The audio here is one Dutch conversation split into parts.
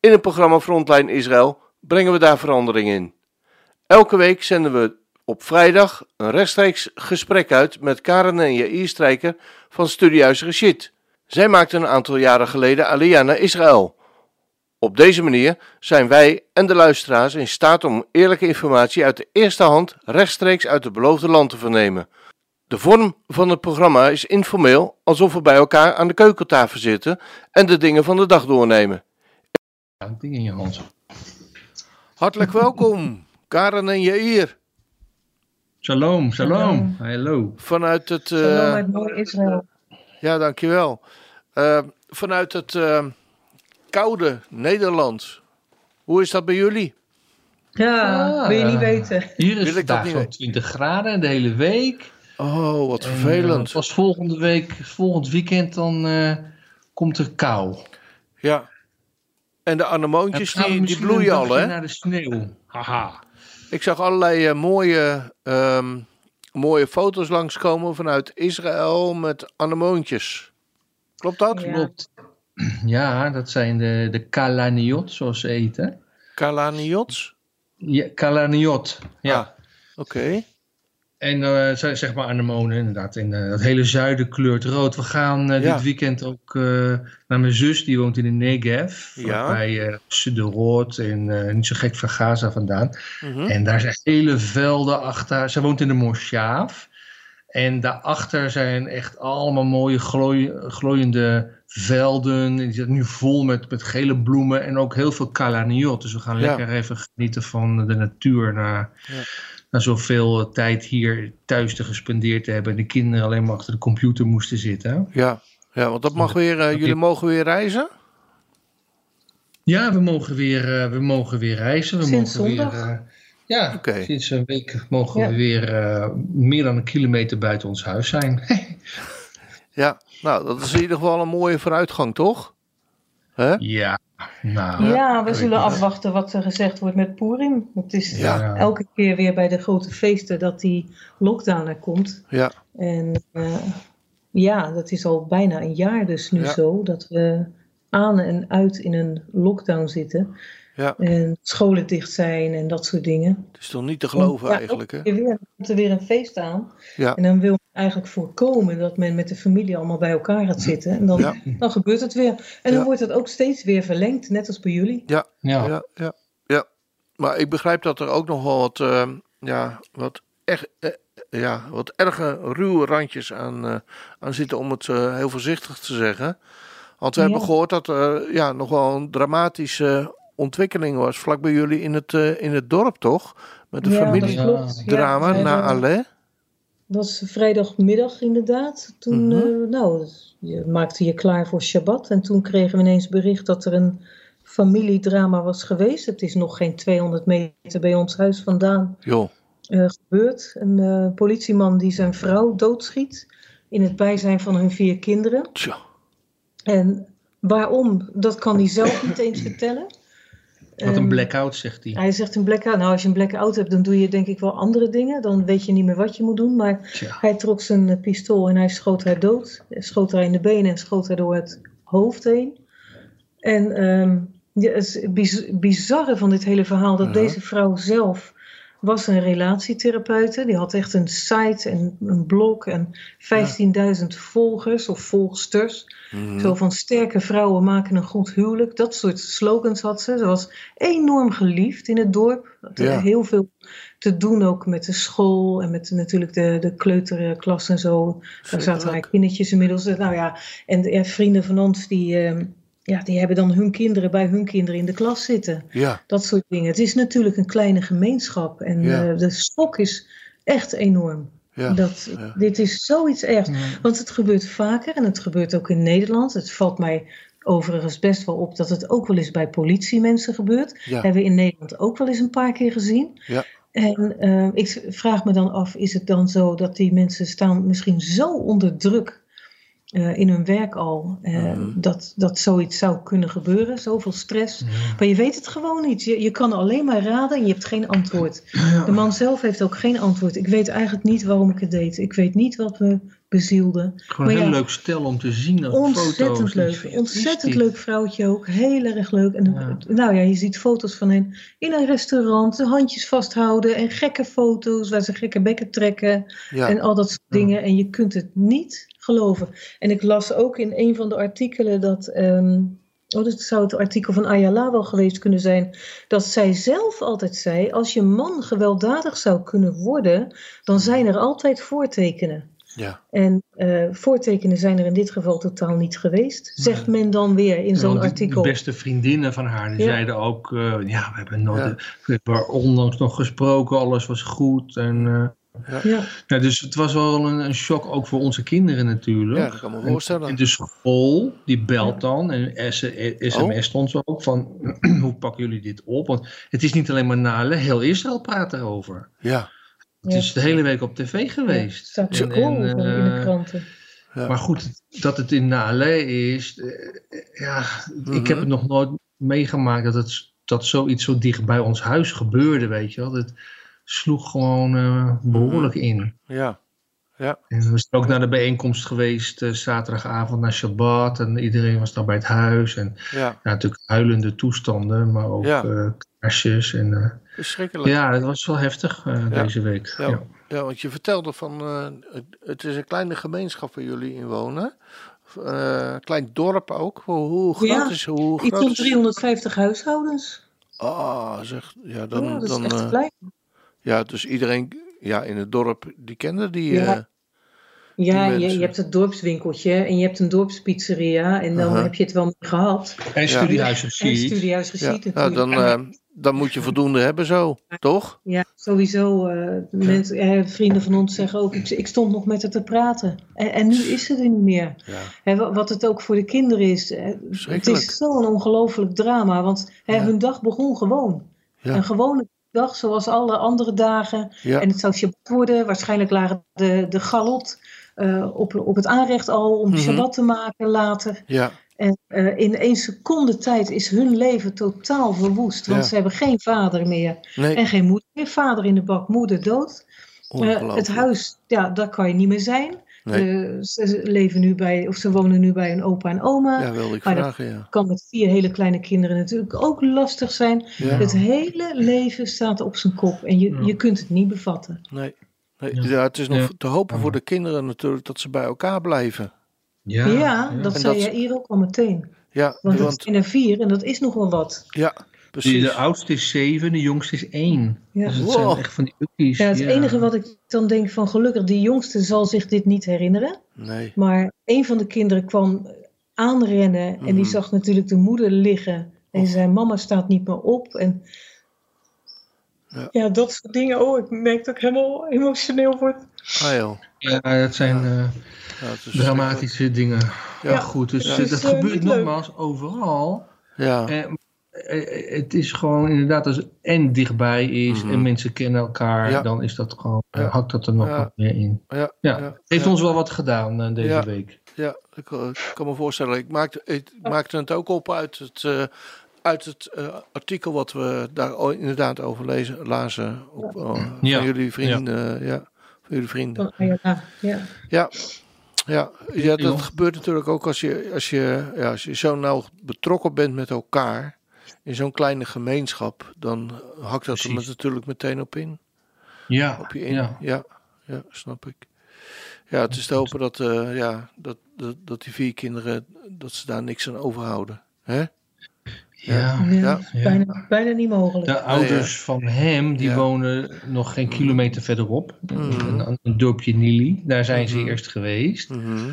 In het programma Frontline Israël brengen we daar verandering in. Elke week zenden we op vrijdag een rechtstreeks gesprek uit met Karen en Jair Strijker van Studiehuis Rashid. Zij maakten een aantal jaren geleden Aliyah naar Israël. Op deze manier zijn wij en de luisteraars in staat om eerlijke informatie uit de eerste hand rechtstreeks uit het beloofde land te vernemen. De vorm van het programma is informeel, alsof we bij elkaar aan de keukentafel zitten en de dingen van de dag doornemen. Ja, ding in je hand. Hartelijk welkom, Karen en Jair, Shalom, shalom. Hallo. vanuit het... eh, Shalom uit mooi Israël. Ja, dankjewel. Eh vanuit het eh, koude Nederland. Hoe is dat bij jullie? Ja, Ah. wil je niet weten. Hier is niet zo'n weten? 20 graden de hele week. Oh, wat En, vervelend. pas volgende week, volgend weekend, dan eh, komt er kou. Ja. En de anemoontjes, die, die bloeien al, hè? naar de sneeuw. Haha. Ik zag allerlei eh, mooie, ehm, mooie foto's langskomen vanuit Israël met anemoontjes. Klopt dat? Ja. Klopt. Ja, dat zijn de, de kalaniot, zoals ze eten. Kalaniots? Ja, kalaniot. Ja. Ah, Oké. En zijn zeg maar anemonen inderdaad. En eh, dat hele zuiden kleurt rood. We gaan eh, Ja. dit weekend ook naar mijn zus. Die woont in de Negev. Ja. Bij eh Sderot en niet zo gek van Gaza vandaan. Mhm. En daar zijn hele velden achter. Ze woont in de Moshav. En daarachter zijn echt allemaal mooie glooi, glooiende velden. En die zitten nu vol met, met gele bloemen en ook heel veel kalaniot. Dus we gaan Ja. lekker even genieten van de natuur na, Ja. Na zoveel tijd hier thuis te gespendeerd te hebben. En de kinderen alleen maar achter de computer moesten zitten. Ja. ja, want dat mag weer, eh, jullie mogen weer reizen? Ja, we mogen weer, eh, we mogen weer reizen. We Sinds mogen zondag? Weer, eh, ja, sinds een week mogen Ja. we weer eh, meer dan een kilometer buiten ons huis zijn. Ja. Nou, dat is in ieder geval een mooie vooruitgang, toch? Hè? ja, nou. Ja, we zullen afwachten wat er gezegd wordt met Purim. Het is Ja. elke keer weer bij de grote feesten dat die lockdown er komt. Ja. En eh, ja, dat is al bijna een jaar dus nu Ja. zo dat we aan en uit in een lockdown zitten. Ja. En scholen dicht zijn en dat soort dingen. Het is toch niet te geloven Ja, eigenlijk, hè? keer weer komt er weer een feest aan. Ja. En dan wil men eigenlijk voorkomen dat men met de familie allemaal bij elkaar gaat zitten. En dan, Ja. dan gebeurt het weer. En dan Ja. wordt het ook steeds weer verlengd, net als bij jullie. Ja, Ja, ja, ja. Maar ik begrijp dat er ook nog wel wat, eh, ja, wat, echt, eh, ja, wat erge ruwe randjes aan, eh, aan zitten, om het eh, heel voorzichtig te zeggen. Want we Ja. hebben gehoord dat er ja, nog wel een dramatische ontwikkeling was vlak bij jullie in het, eh, in het dorp, toch? Met de Ja, familiedrama. Ja, na Alais. Dat was vrijdagmiddag inderdaad. Toen Mhm. eh, nou, je maakte je klaar voor Shabbat. En toen kregen we ineens bericht dat er een familiedrama was geweest. Het is nog geen 200 meter bij ons huis vandaan eh, gebeurd. Een politieman die zijn vrouw doodschiet. In het bijzijn van hun vier kinderen. tja. En waarom, dat kan hij zelf niet eens vertellen. Wat een Ehm, blackout, zegt hij. Hij zegt een blackout. Nou, als je een blackout hebt, dan doe je denk ik wel andere dingen. Dan weet je niet meer wat je moet doen. Maar Tja. hij trok zijn eh, pistool en hij schoot haar dood. Hij Schoot haar in de benen en schoot haar door het hoofd heen. En ehm, ja, het bizarre van dit hele verhaal dat deze vrouw zelf was een relatietherapeute. Die had echt een site en een blog en 15.000 volgers of volgsters. Mhm. Zo van sterke vrouwen maken een goed huwelijk. Dat soort slogans had ze. Ze was enorm geliefd in het dorp. Had Ja. Heel veel te doen ook met de school en met natuurlijk de, de kleuterklas en zo. Daar zaten haar kindertjes inmiddels. Nou ja, en vrienden van ons die, ehm, ja, die hebben dan hun kinderen bij hun kinderen in de klas zitten. Ja, Dat soort dingen. Het is natuurlijk een kleine gemeenschap. En Ja. eh, de schok is echt enorm. ja. dat, ja. Dit is zoiets ergs. Ja. Want het gebeurt vaker en het gebeurt ook in Nederland. Het valt mij overigens best wel op dat het ook wel eens bij politiemensen gebeurt. Ja. Hebben we in Nederland ook wel eens een paar keer gezien. Ja. En eh, ik vraag me dan af, is het dan zo dat die mensen staan misschien zo onder druk eh, in hun werk al, eh, Mhm. dat, dat zoiets zou kunnen gebeuren, zoveel stress. Maar je weet het gewoon niet. Je, je kan alleen maar raden en je hebt geen antwoord. De man zelf heeft ook geen antwoord. Ik weet eigenlijk niet waarom ik het deed. Ik weet niet wat me bezielde. Gewoon een heel ja, leuk stel om te zien. op Ontzettend foto's. leuk. Ontzettend leuk vrouwtje ook. Heel erg leuk. En Ja. nou ja, je ziet foto's van hen in een restaurant. De handjes vasthouden. En gekke foto's waar ze gekke bekken trekken. Ja. En al dat soort Ja. dingen. En je kunt het niet geloven. En ik las ook in een van de artikelen dat. ehm, oh, dat zou het artikel van Ayala wel geweest kunnen zijn. Dat zij zelf altijd zei: als je man gewelddadig zou kunnen worden. dan zijn er altijd voortekenen. Ja. En eh, voortekenen zijn er in dit geval totaal niet geweest. Zegt Nee. men dan weer in zo'n artikel. De beste vriendinnen van haar, die Ja. zeiden ook, eh, ja, we hebben nooit, Ja. we hebben onlangs nog gesproken, alles was goed. En, eh, Ja, ja, dus het was wel een, een shock ook voor onze kinderen natuurlijk. Ja, dat kan me En- voorstellen. En de school, die belt dan en S- Oh. sms stond zo ook van, hoe pakken jullie dit op? Want het is niet alleen maar Nale, heel Israël praat erover. Ja. Het Ja. is de hele week op tv geweest. staat En- in de eh, kranten. Ja. Maar goed, dat het in Nale is, eh, ja, ik heb Mhm. het nog nooit meegemaakt dat, het, dat zoiets zo dicht bij ons huis gebeurde, weet je wel. Het sloeg gewoon eh, behoorlijk Mhm. in. Ja. Ja. En we zijn ook naar de bijeenkomst geweest, eh, zaterdagavond naar Shabbat. En iedereen was dan bij het huis. En Ja. ja, natuurlijk huilende toestanden, maar ook Ja. eh, kaarsjes. En, eh, Verschrikkelijk. ja, het was wel heftig eh, Ja. deze week. Ja. Ja. Ja, want je vertelde van, eh, het, is een kleine gemeenschap waar jullie in wonen. Eh, een klein dorp ook. Hoe, hoe groot Ja, is hoe Iets groot van is- 350 huishoudens. Ah, zeg. Ja, dan, ja, dat is dan, echt eh, klein. ja, dus iedereen ja, in het dorp, die kende die. Ja. eh, Ja, die je, je hebt het dorpswinkeltje en je hebt een dorpspizzeria. En dan heb je het wel mee gehad. En studiehuis En Rashid. studiehuis ja, nou, dan, eh, dan moet je voldoende hebben zo, toch? Ja, sowieso. eh, mensen, eh, vrienden van ons zeggen ook, ik, ik stond nog met haar te praten. En, en nu is ze er niet meer. Ja. Hè, wa- wat het ook voor de kinderen is. eh, het is zo'n ongelooflijk drama. Want hè, Ja. hun dag begon gewoon. Ja. Een gewone dag zoals alle andere dagen. Ja. En het zou Shabbat worden. Waarschijnlijk lagen de, de galot op, op het aanrecht al om Mhm. Shabbat te maken later. Ja. En eh, in één seconde tijd is hun leven totaal verwoest. Want Ja. ze hebben geen vader meer. Nee, En geen moeder meer. Vader in de bak, moeder dood. Eh, het huis, ja, daar kan je niet meer zijn. Nee. Eh, ze leven nu bij, of ze wonen nu bij een opa en oma. Ja, wilde ik maar dat- vragen, ja. Kan met vier hele kleine kinderen natuurlijk ook lastig zijn. ja. Het hele leven staat op zijn kop en je, Ja. je kunt het niet bevatten. Nee. nee. Ja. Ja. het is nog Ja. te hopen voor de kinderen natuurlijk dat ze bij elkaar blijven. Ja, dat En zei dat- jij hier ook al meteen. Ja, Want het zijn er vier en dat is nog wel wat. ja Die, precies. de oudste is zeven, de jongste is één. Ja. Dus het Wow. zijn echt van die ukkies. Ja, het enige wat ik dan denk van gelukkig, die jongste zal zich dit niet herinneren. Nee. Maar een van de kinderen kwam aanrennen en die Mhm. zag natuurlijk de moeder liggen. En zijn mama staat niet meer op. En Ja. ja. dat soort dingen. Oh, ik merk dat ik helemaal emotioneel word. Ah joh. Ja, dat zijn eh, Ja, het is dramatische dingen. Ja. Ja, goed. Dus dat is, eh, gebeurt leuk. nogmaals overal. Ja. Eh, het is gewoon inderdaad, als het en dichtbij is Mhm. en mensen kennen elkaar, Ja. dan is dat gewoon, Ja. hakt dat er nog Ja. wat meer in. Ja, Ja, ja, heeft ja. ons wel wat gedaan eh, deze Ja. week. Ja, ik, ik kan me voorstellen. Ik maakte, ik maakte het ook op uit het, eh, uit het eh, artikel wat we daar inderdaad over lezen, lazen. Op, eh, Ja. Van jullie vrienden. Ja. Van jullie vrienden. Ah, ja, ja. Ja, ja, ja dat gebeurt natuurlijk ook als je, als je, ja, als je zo nauw betrokken bent met elkaar. In zo'n kleine gemeenschap, dan hakt dat er Precies. natuurlijk meteen op in. Ja, Op je in. ja. Ja, ja, snap ik. Ja, het is te hopen dat, eh, ja, dat, dat, dat die vier kinderen, dat ze daar niks aan overhouden. Hè? Ja. Ja. Ja. Bijna, bijna niet mogelijk. De ouders van hem, die Ja. wonen nog geen kilometer verderop. Mhm. Een, een dorpje Nili. Daar zijn ze Mhm. eerst geweest. Mhm.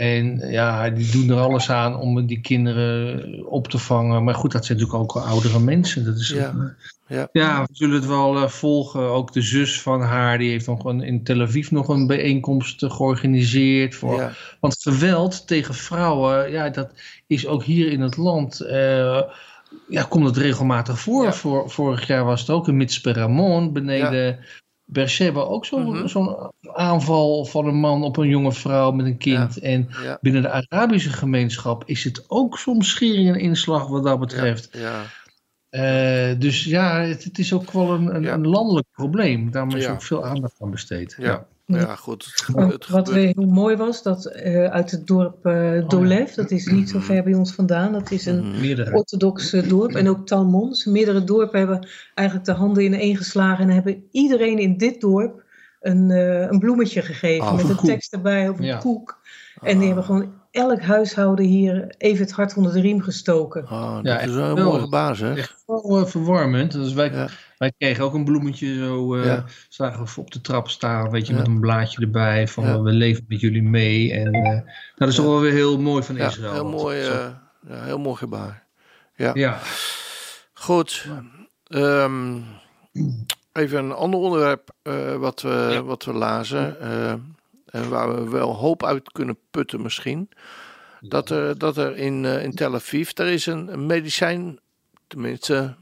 En ja, die doen er alles aan om die kinderen op te vangen. Maar goed, dat zijn natuurlijk ook oudere mensen. Dat is Ja. Ja. ja, we zullen het wel eh, volgen. Ook de zus van haar, die heeft nog een, in Tel Aviv nog een bijeenkomst eh, georganiseerd. Voor, Ja. Want geweld tegen vrouwen, ja, dat is ook hier in het land. eh, ja, komt het regelmatig voor. Ja. voor. Vorig jaar was het ook in Mitzperamon, beneden Beersheba. Ook zo'n Mhm. zo'n aanval van een man op een jonge vrouw met een kind. En Ja. binnen de Arabische gemeenschap is het ook soms schering en inslag wat dat betreft. Ja. Eh, dus ja, het, het is ook wel een, een, een landelijk probleem. Daarom is ook veel aandacht aan besteed. Ja. Ja, goed. Het, Wat weer heel mooi was, dat eh, uit het dorp eh Dolev, dat is niet zo ver bij ons vandaan, dat is een Mhm. Meerdere. orthodox eh, dorp. En ook Talmon. Dus meerdere dorpen hebben eigenlijk de handen ineen geslagen en hebben iedereen in dit dorp een, eh, een bloemetje gegeven Ah, met een koek. tekst erbij of een Ja. koek. En die hebben gewoon elk huishouden hier even het hart onder de riem gestoken. Ah, dat Ja, is een mooie baas, hè? Echt wel verwarmend. Dus wij, Ja. Wij kregen ook een bloemetje zo, Ja. zagen we op de trap staan, weet je, Ja. met een blaadje erbij van Ja. we leven met jullie mee. En nou, dat is toch wel weer heel mooi van Ja, Israël. heel mooi, eh, ja, heel mooi gebaar. ja. Goed. Ehm, even een ander onderwerp wat, we, Ja. wat we lazen. en waar we wel hoop uit kunnen putten misschien. Dat er, dat er in, in Tel Aviv, er is een medicijn, tenminste,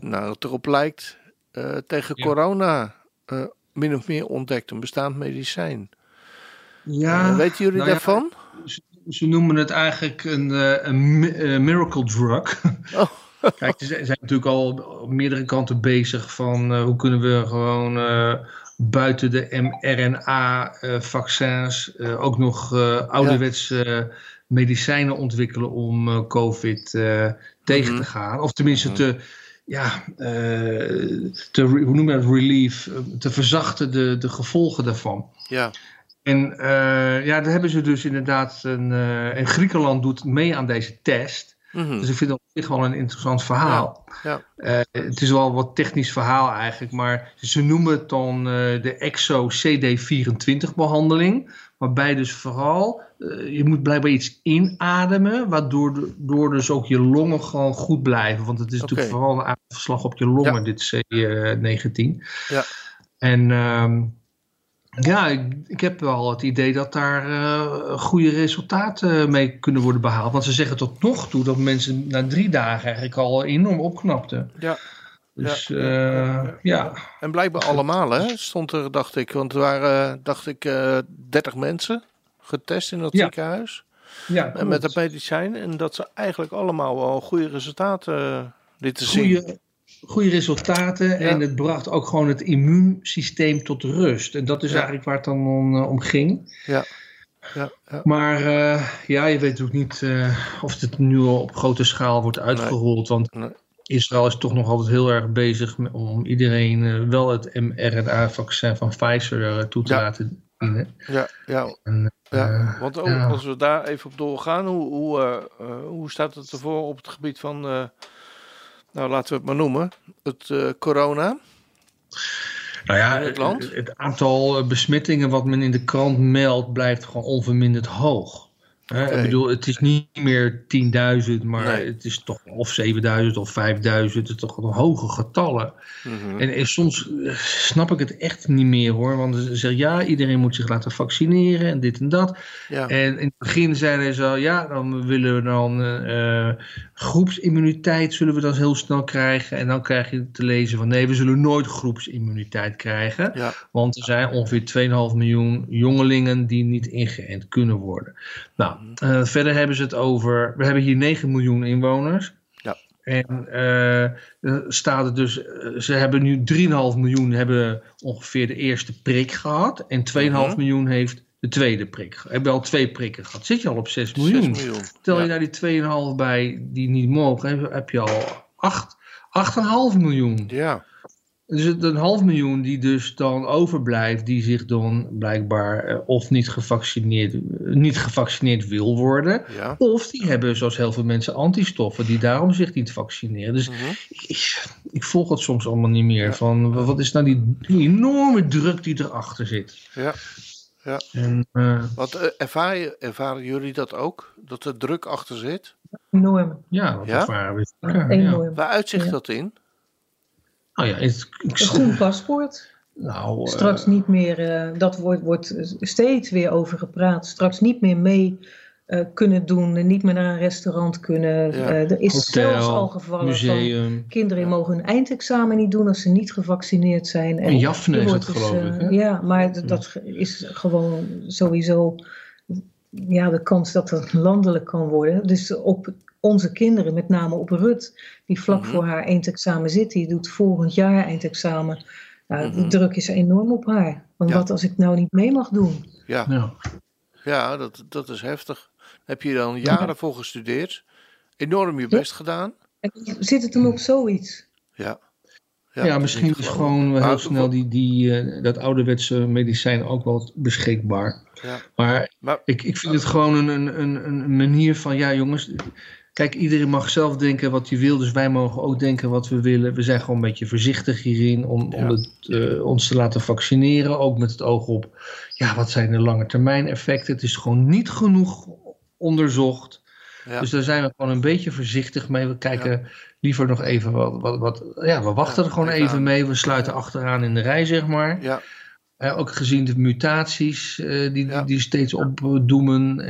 nou het erop lijkt, eh, tegen Ja. corona eh, min of meer ontdekt. Een bestaand medicijn. Ja, Eh, weten jullie nou ja, daarvan? Ze noemen het eigenlijk een, eh, een mi- miracle drug. Oh. Kijk, ze zijn natuurlijk al op meerdere kanten bezig van eh, hoe kunnen we gewoon eh, buiten de mRNA-vaccins eh, ook nog eh ouderwetse medicijnen ontwikkelen om eh, COVID eh, tegen Mhm. te gaan. Of tenminste Mhm. te, ja, eh, te hoe noem je dat, relief, eh, te verzachten de, de gevolgen daarvan. Ja, En eh, ja, daar hebben ze dus inderdaad een. en Griekenland doet mee aan deze test. Mhm. Dus ik vind het op zich wel een interessant verhaal. ja. Eh, het is wel wat technisch verhaal eigenlijk, maar ze noemen het dan eh, de EXO CD24 behandeling. Waarbij dus vooral, eh, je moet blijkbaar iets inademen, waardoor door dus ook je longen gewoon goed blijven. Want het is natuurlijk vooral een aanslag op je longen, Ja. dit C19. Ja. En ehm, ja, ik, ik heb wel het idee dat daar eh, goede resultaten mee kunnen worden behaald. Want ze zeggen tot nog toe dat mensen na drie dagen eigenlijk al enorm opknapten. Ja. Dus Ja, ja, ja. En blijkbaar allemaal, hè? Stond er, dacht ik. Want er waren, dacht ik, eh 30 mensen getest in dat ziekenhuis. ja En met het medicijn. En dat ze eigenlijk allemaal wel goede resultaten eh, lieten zien. Goede, resultaten. En het bracht ook gewoon het immuunsysteem tot rust. En dat is Ja. eigenlijk waar het dan om, eh, om ging. Ja. Ja, ja. Maar eh, ja, je weet ook niet eh, of het nu al op grote schaal wordt uitgerold. Want Nee. Israël is toch nog altijd heel erg bezig met, om iedereen wel het mRNA-vaccin van Pfizer toe te Ja. laten dienen. ja, ja, En, ja. Want ook, als we daar even op doorgaan, hoe, hoe, hoe staat het ervoor op het gebied van, nou laten we het maar noemen, het eh, corona? Nou ja, het land? Het, het aantal eh, besmettingen wat men in de krant meldt blijft gewoon onverminderd hoog. Ik bedoel, het is niet meer 10.000, maar Nee. het is toch of 7.000 of 5.000. Het is toch hoge getallen. Mhm. En, en soms eh, snap ik het echt niet meer hoor. Want ze zeggen ja, iedereen moet zich laten vaccineren en dit en dat. Ja, En in het begin zeiden ze al, ja, dan willen we dan eh, groepsimmuniteit zullen we dan heel snel krijgen. En dan krijg je te lezen van nee, we zullen nooit groepsimmuniteit krijgen. ja, Want er zijn ongeveer 2,5 miljoen jongelingen die niet ingeënt kunnen worden. Nou, eh, verder hebben ze het over, we hebben hier 9 miljoen inwoners. Ja. En er staat er dus, eh, ze hebben nu 3,5 miljoen hebben ongeveer de eerste prik gehad. En 2,5 Mhm. miljoen heeft de tweede prik. Hebben al twee prikken gehad. Zit je al op 6 miljoen? 6 miljoen. Tel je daar die 2,5 bij die niet mogen, heb, heb je al 8, 8,5 miljoen. Ja, Dus het een half miljoen die dus dan overblijft, die zich dan blijkbaar eh, of niet gevaccineerd, eh, niet gevaccineerd wil worden. ja. Of die hebben, zoals heel veel mensen, antistoffen die daarom zich niet vaccineren. Dus Mhm. ik, ik volg het soms allemaal niet meer. Van, wat is nou die, die enorme druk die erachter zit? Ja, Ja. En, uh, Wat ervaren, ervaren jullie dat ook? Dat er druk achter zit? Enorm. Ja, dat Ja? ervaren we. Ja, Ja, enorm. Waar uitzicht Ja. dat in? Nou ja, het, ik, Een groen paspoort. nou, eh, Straks niet meer, eh, dat wordt, wordt steeds weer over gepraat. Straks niet meer mee eh, kunnen doen, en niet meer naar een restaurant kunnen. Ja. Er is hotel, zelfs al gevallen van museum. kinderen Ja. mogen hun eindexamen niet doen als ze niet gevaccineerd zijn. In Jaffne er is dat dus, geloof ik, hè? Ja, maar dat is gewoon sowieso ja, de kans dat dat landelijk kan worden. Dus op onze kinderen, met name op Rut, die vlak Mhm. voor haar eindexamen zit, die doet volgend jaar eindexamen. Nou, Mhm. De druk is enorm op haar. Want Ja. wat als ik nou niet mee mag doen? Ja, Ja. ja dat, dat is heftig. Heb je dan jaren voor gestudeerd? Enorm je best gedaan? En zit het hem op zoiets? Ja. Ja, het misschien is gewoon- wel Maar- heel snel die, die, eh, dat ouderwetse medicijn ook wel beschikbaar. Ja. Maar, Maar- ik, ik vind het gewoon een, een, een, een manier van, ja jongens, kijk iedereen mag zelf denken wat hij wil, dus wij mogen ook denken wat we willen. We zijn gewoon een beetje voorzichtig hierin om, om het, eh, ons te laten vaccineren, ook met het oog op, ja wat zijn de lange termijn effecten. Het is gewoon niet genoeg onderzocht. Ja. Dus daar zijn we gewoon een beetje voorzichtig mee. We kijken liever nog even wat. wat, wat ja, we wachten er gewoon even aan. mee. We sluiten achteraan in de rij, zeg maar. ja, Eh, ook gezien de mutaties eh, die, die steeds opdoemen.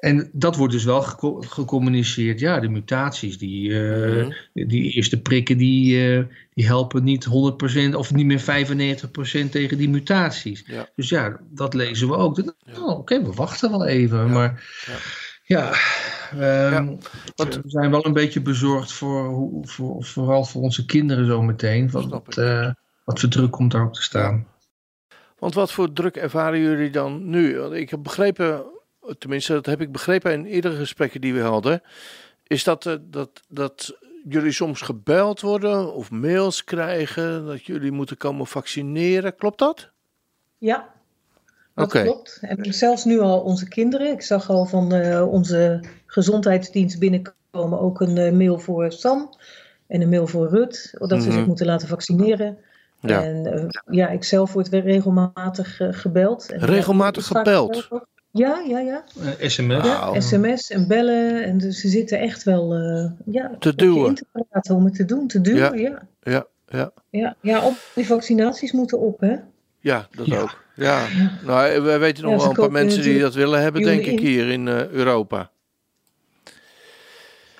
En dat wordt dus wel geco- gecommuniceerd. Ja, de mutaties, die, eh, Mhm. die eerste prikken, die, eh, die helpen niet 100% of niet meer 95% tegen die mutaties. Ja. Dus ja, dat lezen we ook. Ja. Oh, Oké, we wachten wel even. Maar ja, ehm, we zijn wel een beetje bezorgd voor, hoe- voor, vooral voor onze kinderen zometeen. Snap Wat, eh, wat voor druk komt daar ook te staan. Want wat voor druk ervaren jullie dan nu? Ik heb begrepen, tenminste dat heb ik begrepen in eerdere gesprekken die we hadden, is dat, eh, dat, dat jullie soms gebeld worden of mails krijgen dat jullie moeten komen vaccineren. Klopt dat? Ja, dat klopt. En zelfs nu al onze kinderen. Ik zag al van eh, onze gezondheidsdienst binnenkomen ook een eh, mail voor Sam en een mail voor Rut, dat ze Mhm. zich moeten laten vaccineren. Ja. En ja, ik zelf word weer regelmatig gebeld. En, Regelmatig gebeld? Ja, ja, ja. Eh, SMS. ja Wauw. sms en bellen. En dus ze zitten echt wel eh, ja, Te duwen. in te praten om het te doen, te duwen. Ja, Ja, ja, ja. ja, op die vaccinaties moeten op, hè? ja dat Ja. ook. Ja. Nou, wij weten nog Ja, wel een paar mensen die dat willen hebben, denk ik, hier in eh, Europa.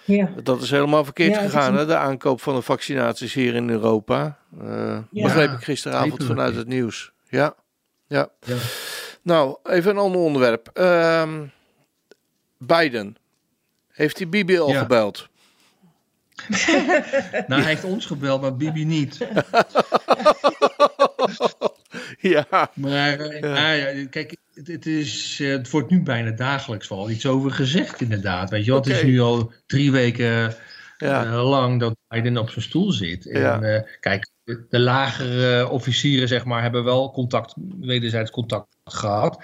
Ja. Dat is helemaal verkeerd Ja, gegaan, een- hè, de aankoop van de vaccinaties hier in Europa. Eh Ja. begreep ik gisteravond vanuit het nieuws. Ja, ja. Nou, even een ander onderwerp. Ehm, Biden. Heeft hij Bibi al Ja. gebeld? Nou, hij heeft ons gebeld, maar Bibi niet. ja, Maar eh, nou ja, kijk, het, het, is, eh, het wordt nu bijna dagelijks wel iets over gezegd, inderdaad. Weet je, wel? het is nu al drie weken ja, eh, lang dat Biden op zijn stoel zit. En Ja. eh, kijk, de, de lagere officieren, zeg maar, hebben wel contact, wederzijds contact gehad.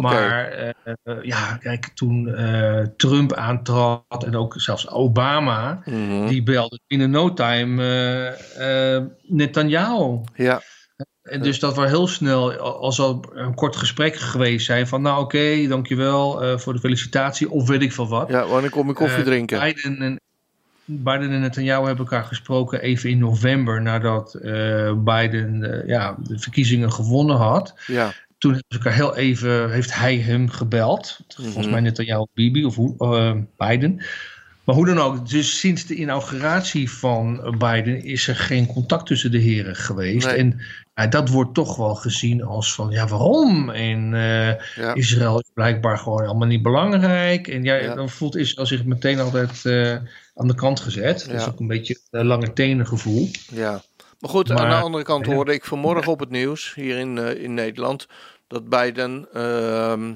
Maar eh, ja, kijk, toen eh, Trump aantrad en ook zelfs Obama, Mhm. die belde binnen no time eh, Netanyahu. Ja, En dus dat we heel snel, als al een kort gesprek geweest zijn, van nou oké, dankjewel voor de felicitatie, of weet ik veel wat. ja, wanneer kom je koffie drinken? Biden en, Biden en Netanyahu hebben elkaar gesproken even in november nadat Biden ja, de verkiezingen gewonnen had. Ja, Toen hebben ze elkaar heel even, heeft hij hem gebeld. Volgens Mhm. mij Netanyahu Bibi of hoe, eh, Biden. Maar hoe dan ook, dus sinds de inauguratie van Biden is er geen contact tussen de heren geweest. Nee. En ja, dat wordt toch wel gezien als van, ja waarom? En eh, ja, Israël is blijkbaar gewoon allemaal niet belangrijk. En ja, Ja. dan voelt Israël zich meteen altijd eh, aan de kant gezet. Dat is ook een beetje een lange tenen gevoel. ja. Maar goed, aan de andere kant hoorde ik vanmorgen op het nieuws hier in, in Nederland dat Biden ehm,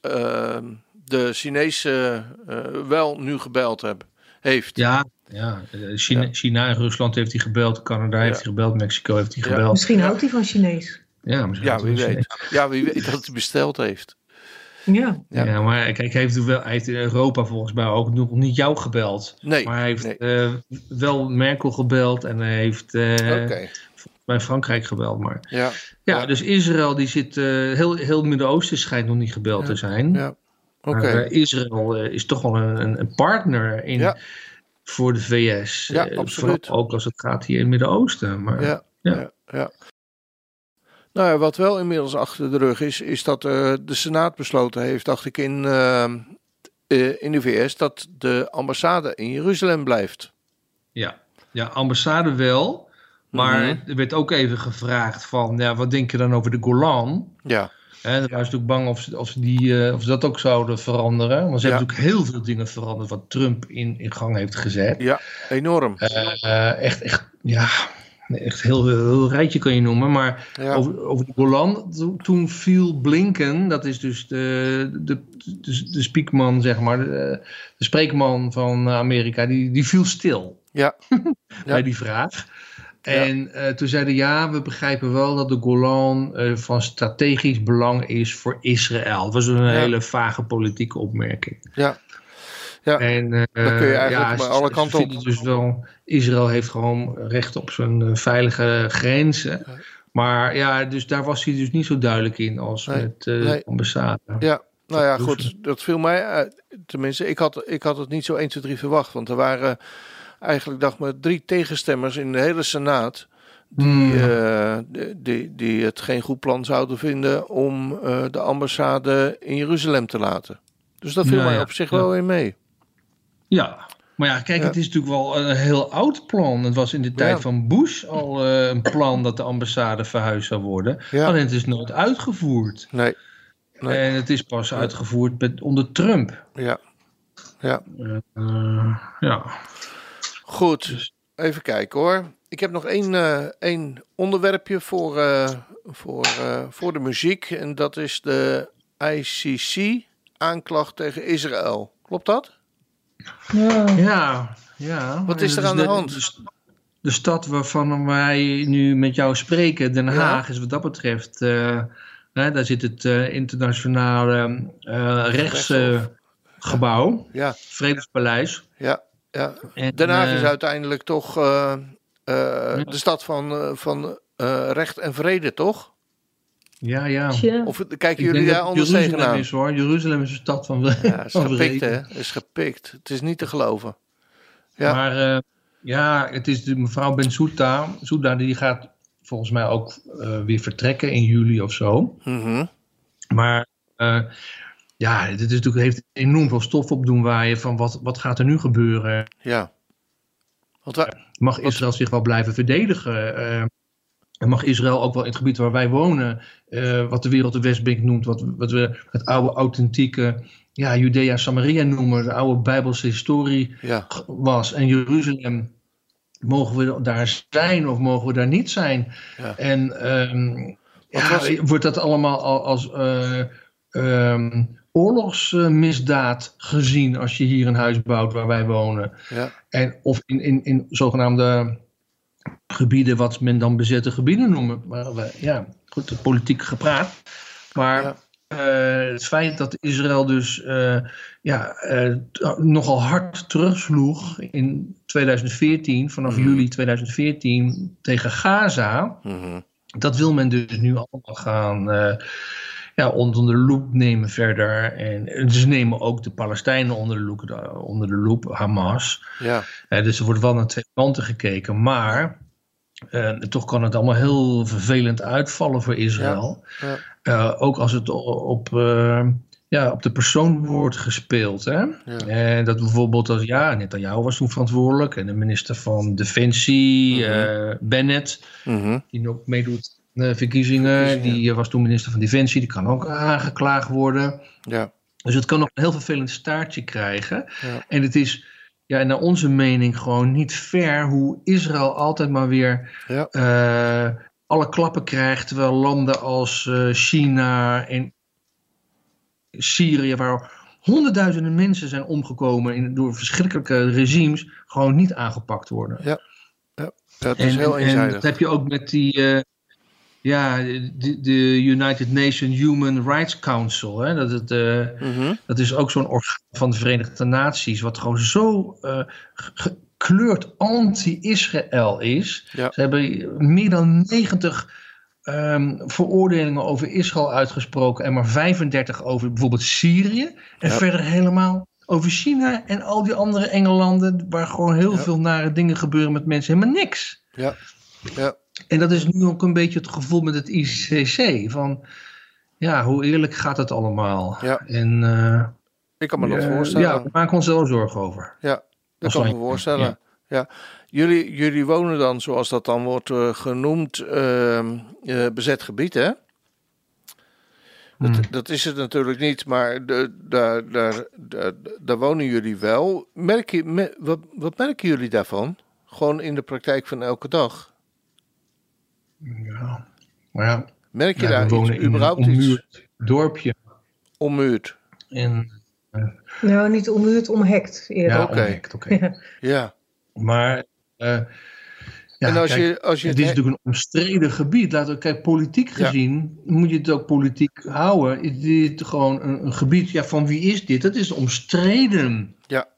ehm, de Chinese eh, wel nu gebeld heb, heeft. Ja, ja. China, Ja. China en Rusland heeft hij gebeld. Canada heeft hij gebeld. Mexico heeft hij Ja. gebeld. Misschien houdt hij van Chinees. Ja, misschien Ja, wie weet. misschien- Ja, wie weet dat hij besteld heeft. Ja. Ja. Maar kijk, hij heeft, wel, hij heeft in Europa volgens mij ook nog niet jou gebeld. Nee. Maar hij heeft nee. eh, wel Merkel gebeld en hij heeft eh, Oké. Bij Frankrijk gebeld. Maar Ja, ja, dus Israël die zit, eh, heel, heel het Midden-Oosten schijnt nog niet gebeld te zijn. ja. Oké. Maar eh, Israël eh, is toch wel een, een, partner in, Ja. voor de VS. Ja, absoluut. ook als het gaat hier in het Midden-Oosten. Maar Ja, Ja. ja. Nou ja, wat wel inmiddels achter de rug is, is dat de Senaat besloten heeft, dacht ik, in, in de VS, dat de ambassade in Jeruzalem blijft. ja. ja, ambassade wel. Maar Mhm. er werd ook even gevraagd van, ja, wat denk je dan over de Golan? Ja, daar waren ze natuurlijk bang of ze, of, ze die, eh, of ze dat ook zouden veranderen. Want ze Ja. hebben natuurlijk heel veel dingen veranderd wat Trump in, in gang heeft gezet. ja, enorm. Eh, echt, echt, ja, echt heel, heel, rijtje kan je noemen. Maar Ja, over, over de Golan, to- toen viel Blinken, dat is dus de, de, de, de spiekman, zeg maar, de, de spreekman van Amerika, die, die viel stil ja, bij die vraag. En eh, toen zeiden ja, we begrijpen wel dat de Golan eh, van strategisch belang is voor Israël. Dat was een hele vage politieke opmerking. ja, ja. En, Dan kun je eigenlijk ja, bij alle kanten op. Dus wel, Israël heeft gewoon recht op zijn veilige grenzen. Maar ja, dus daar was hij dus niet zo duidelijk in als Nee, met nee. de ambassade. Ja, nou ja, goed, dat viel mij uit. Tenminste, ik had, ik had het niet zo 1, 2, 3 verwacht. Want er waren eigenlijk, dacht maar, drie tegenstemmers in de hele Senaat. Die, Hmm. eh, die, die, het geen goed plan zouden vinden om eh, de ambassade in Jeruzalem te laten. Dus dat viel Ja, mij ja, op zich ja. wel in mee. Ja, maar ja, kijk, Ja. het is natuurlijk wel een heel oud plan. Het was in de tijd van Bush al eh, een plan dat de ambassade verhuisd zou worden. Ja. Alleen het is nooit uitgevoerd. Nee, Nee. En het is pas uitgevoerd met, onder Trump. ja. Ja, ja. Goed. Even kijken hoor. Ik heb nog één, eh, één onderwerpje voor, eh, voor, eh, voor de muziek. En dat is de ICC-aanklacht tegen Israël. Klopt dat? Ja. Ja, ja. Wat is er Dus aan de hand? De, de stad waarvan wij nu met jou spreken, Den Ja. Haag, is wat dat betreft. eh, hè, daar zit het eh, internationale eh rechtsgebouw, Ja, Vredespaleis. ja, ja. En, Den Haag is eh, uiteindelijk toch eh, eh, de stad van, eh, van eh, recht en vrede, toch? Ja, ja. Of kijken jullie daar anders Jeruzalem tegenaan? is hoor. Jeruzalem is een stad van, Ja, is gepikt, vrede. hè? Is gepikt. Het is niet te geloven. Ja. Maar eh, ja, het is de mevrouw Bensouda. Souda, die gaat volgens mij ook eh, weer vertrekken in juli of zo. Mhm. Maar eh, ja, dit is natuurlijk, heeft enorm veel stof op doen waaien van wat, wat gaat er nu gebeuren. Ja. Mag Israël zich wel blijven verdedigen? Eh, en mag Israël ook wel in het gebied waar wij wonen, eh, wat de wereld de Westbank noemt, wat, wat we het oude authentieke ja, Judea Samaria noemen, de oude Bijbelse historie ja. was. En Jeruzalem, mogen we daar zijn of mogen we daar niet zijn? Ja. En ehm, ja, was- wordt dat allemaal al als eh, ehm, oorlogsmisdaad gezien als je hier een huis bouwt waar wij wonen? ja. En, of in, in, in zogenaamde gebieden wat men dan bezette gebieden noemen. Maar we- ja, goed, het politiek gepraat. Maar Ja. eh, het feit dat Israël dus eh, ja, eh, nogal hard terugsloeg in 2014, vanaf Mhm. juli 2014 tegen Gaza, Mhm. dat wil men dus nu allemaal gaan eh, ja, onder de loep nemen verder. En ze nemen ook de Palestijnen onder de loep, onder de loep Hamas. ja. Eh, dus er wordt wel naar twee kanten gekeken. Maar eh, toch kan het allemaal heel vervelend uitvallen voor Israël. Ja. Eh, ook als het op, eh, ja, op de persoon wordt gespeeld. Hè? Ja. En dat bijvoorbeeld als ja, Netanyahu was toen verantwoordelijk. En de minister van Defensie, Mhm. eh, Bennett, Mhm. die ook meedoet verkiezingen. Verkiezingen. Die eh, was toen minister van Defensie. Die kan ook aangeklaagd worden. ja. Dus het kan nog een heel vervelend staartje krijgen. Ja. En het is, ja, naar onze mening, gewoon niet fair hoe Israël altijd maar weer Ja. eh, alle klappen krijgt. Terwijl landen als eh, China en Syrië, waar honderdduizenden mensen zijn omgekomen in, door verschrikkelijke regimes, gewoon niet aangepakt worden. Ja, het is heel en eenzijdig. dat heb je ook met die. eh, ja, de, de United Nations Human Rights Council. Hè, dat, het, eh, Mhm. dat is ook zo'n orgaan van de Verenigde Naties, wat gewoon zo eh, ge- gekleurd anti-Israël is. Ja. Ze hebben meer dan 90 ehm, veroordelingen over Israël uitgesproken en maar 35 over bijvoorbeeld Syrië. En Ja. verder helemaal over China en al die andere Engelanden waar gewoon heel Ja. veel nare dingen gebeuren met mensen. Helemaal niks. Ja. Ja. En dat is nu ook een beetje het gevoel met het ICC. Van ja, hoe eerlijk gaat het allemaal? Ja. En eh, Ik kan me dat eh, voorstellen. ja, we maken ons wel zorgen over. Ja, dat kan ik me voorstellen. Ja. ja. Jullie, jullie wonen dan, zoals dat dan wordt eh, genoemd, ehm, eh, bezet gebied, hè? Dat, Hmm. dat is het natuurlijk niet, maar de, daar, daar, daar, daar wonen jullie wel. Merk je, me- wat, wat merken jullie daarvan? Gewoon in de praktijk van elke dag. Ja. Maar ja, Merk je ja, daar we wonen iets, in een überhaupt iets ommuurd dorpje. ommuurd? En, Nou, niet ommuurd, omhekt eerder. ja, Oké. omhekt, oké. Ja. Ja. Maar eh, ja, en als kijk, je, als je het is natuurlijk een omstreden gebied. Laten we kijken, politiek Ja. gezien moet je het ook politiek houden. Is dit gewoon een, een gebied, ja, van wie is dit? Dat is omstreden. Ja.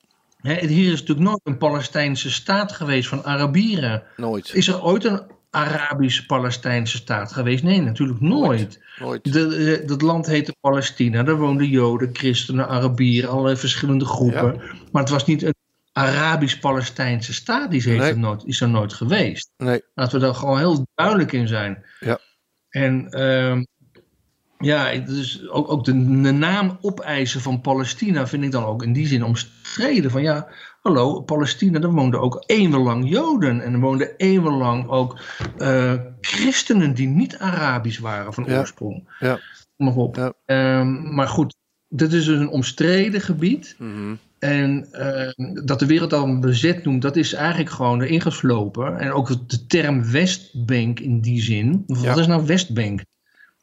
Hè, hier is natuurlijk nooit een Palestijnse staat geweest van Arabieren. nooit, Is er ooit een Arabisch-Palestijnse staat geweest? Nee, natuurlijk nooit. nooit. De, eh, dat land heette Palestina. Daar woonden Joden, christenen, Arabieren, allerlei verschillende groepen. Maar het was niet een Arabisch-Palestijnse staat. Die Nee. er nooit, is er nooit geweest. Nee, Laten we daar gewoon heel duidelijk in zijn. Ja. En ehm, ja, dus ook, ook de, de naam opeisen van Palestina vind ik dan ook in die zin omstreden. Van ja, hallo, Palestina, daar woonden ook eeuwenlang Joden. En er woonden eeuwenlang ook eh, christenen die niet Arabisch waren van Ja. oorsprong. Ja. Nog op. Ja. Ehm, maar goed, dit is dus een omstreden gebied. Mhm. En eh, dat de wereld al bezet noemt, dat is eigenlijk gewoon erin geslopen. En ook de term Westbank in die zin. Wat Ja. is nou Westbank?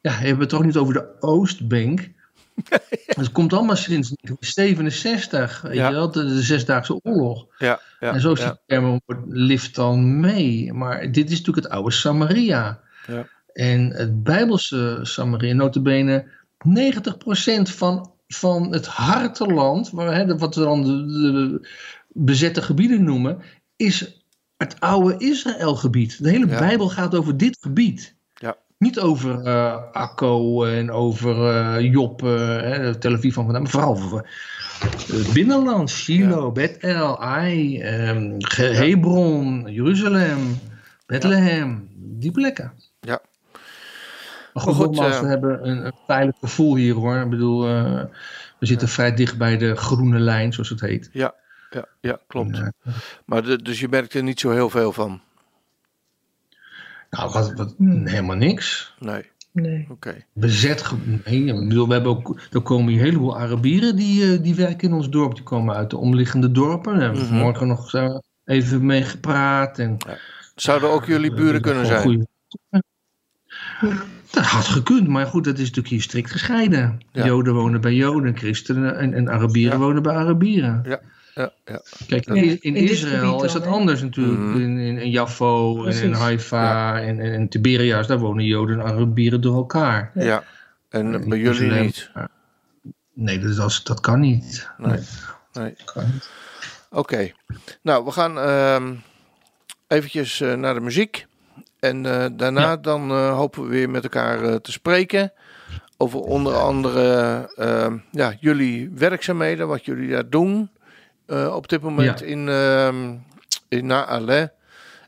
Ja, hebben we het toch niet over de Oostbank? Het komt allemaal sinds 1967, weet Ja. je wel, de, de Zesdaagse Oorlog. ja, ja, en zo is ja. die term lift dan mee. Maar dit is natuurlijk het oude Samaria. Ja. En het Bijbelse Samaria, notabene 90% van, van het harteland, waar, hè, wat we dan de, de bezette gebieden noemen, is het oude Israëlgebied. De hele. Bijbel gaat over dit gebied. Niet over eh Akko en over eh Job, eh, hè, Tel Aviv van vandaan, maar vooral over het binnenland. Shiloh, Bethel, Ai, ehm, Hebron, Jeruzalem, Bethlehem. Die plekken. Ja. Maar goed, Maar goed, nogmaals, eh, we hebben een, een veilig gevoel hier hoor. Ik bedoel, eh, we zitten vrij dicht bij de groene lijn, zoals het heet. Ja, ja, ja klopt. Eh, Maar de, dus je merkt er niet zo heel veel van? Nou, wat, wat, helemaal niks. Nee, Nee. oké. Bezet. Nee, ik bedoel, we hebben ook, er komen hier een heleboel Arabieren die, eh, die werken in ons dorp. Die komen uit de omliggende dorpen. Daar hebben we vanmorgen nog eh, even mee gepraat. En, Zouden ook jullie buren eh, kunnen gewoon zijn? goeie- Dat had gekund, maar goed, dat is natuurlijk hier strikt gescheiden. Ja. Joden wonen bij Joden, christenen en, en Arabieren Ja. wonen bij Arabieren. Ja, ja. Kijk, in, in in Israël is dat hè? anders natuurlijk. Mhm. In, in, in Jaffo en in. Haifa en, en, en Tiberias, daar wonen Joden en Arabieren door elkaar. ja. Ja. En In bij jullie niet? Nee, dat, is- dat kan niet. Nee. Nee. Oké. Nou, we gaan ehm eventjes eh, naar de muziek. En eh, daarna Ja. dan eh, hopen we weer met elkaar eh, te spreken. Over onder andere ehm, ja, jullie werkzaamheden, wat jullie daar doen. Eh, op dit moment Ja. in, ehm in Naale.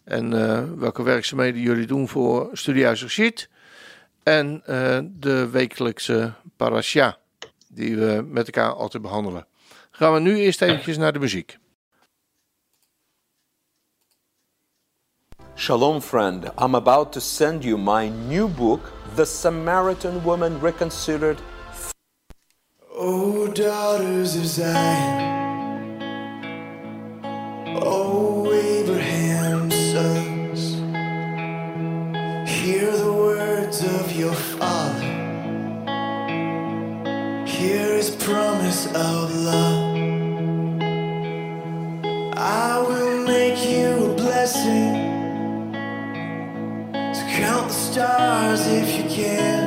En eh, welke werkzaamheden jullie doen voor Studiehuis Rashid. En eh, de wekelijkse parasha. Die we met elkaar altijd behandelen. Gaan we nu eerst eventjes naar de muziek. Shalom, friend. I'm about to send you my new book, The Samaritan Woman Reconsidered. O daughters of Zion, Oh, o Abraham's sons, hear the words of your father. Hear his promise of love. I will make you a blessing. So count the stars if you can.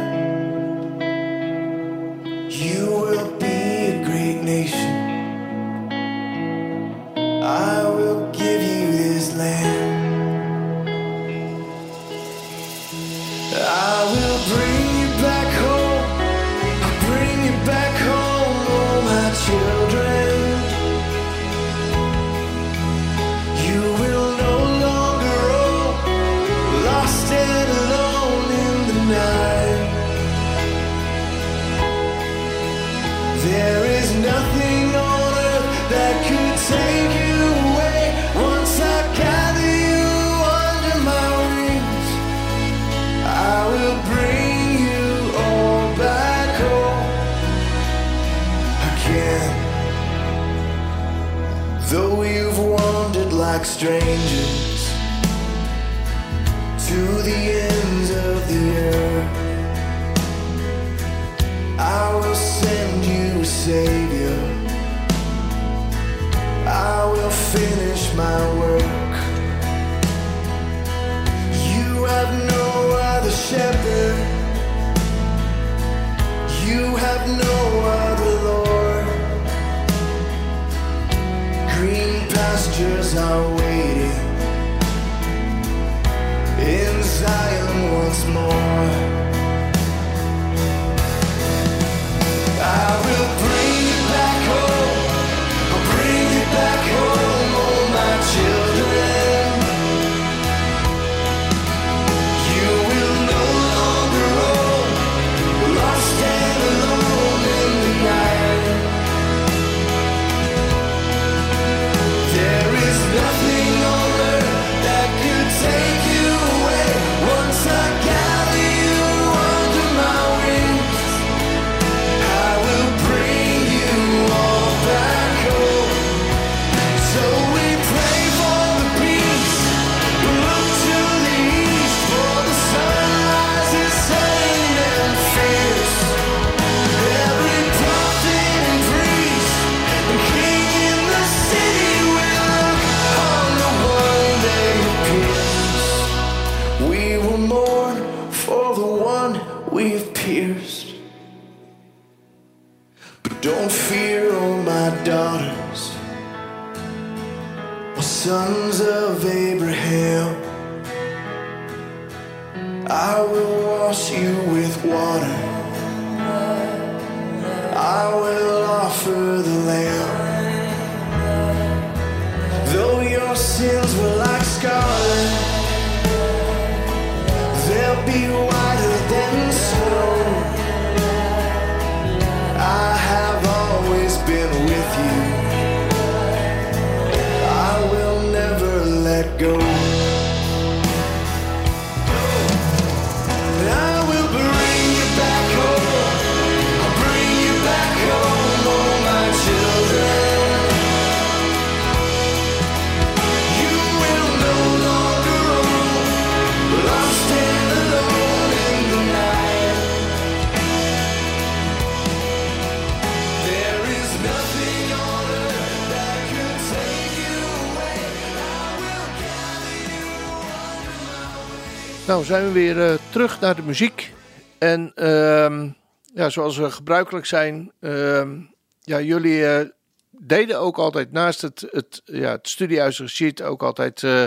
Zijn we weer eh, terug naar de muziek. En ehm, ja, zoals we gebruikelijk zijn, ehm, ja, jullie eh, deden ook altijd naast het, het, ja, het studiehuis ook altijd eh,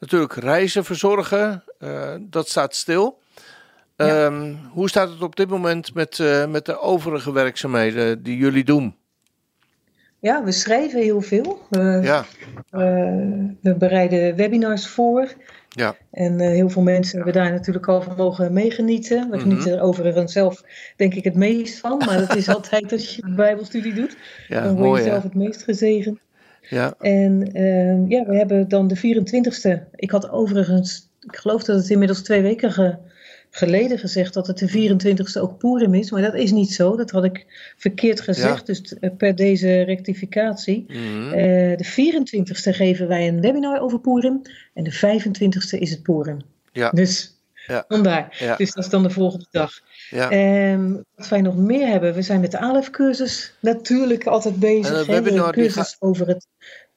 natuurlijk reizen verzorgen. Dat staat stil. Ja. Ehm, hoe staat het op dit moment met, met de overige werkzaamheden die jullie doen? Ja, we schrijven heel veel. We, Ja, we bereiden webinars voor. Ja, En eh, heel veel mensen hebben daar natuurlijk al van mogen meegenieten. We Mhm. genieten er overigens zelf denk ik het meest van. Maar dat is altijd als je een bijbelstudie doet. ja dan word mooi je hè? zelf het meest gezegend. Ja, En ehm, ja, we hebben dan de 24ste. Ik had overigens, ik geloof dat het inmiddels twee weken ge- geleden gezegd dat het de 24ste ook Purim is. Maar dat is niet zo. Dat had ik verkeerd gezegd. Dus eh, per deze rectificatie. mhm. Eh, de 24ste geven wij een webinar over Purim. En de 25ste is het Purim. ja, Dus Ja. vandaar. Ja. Dus dat is dan de volgende dag. ja. Ehm, wat wij nog meer hebben, we zijn met de ALEF-cursus natuurlijk altijd bezig. En hè, webinar de die cursus over het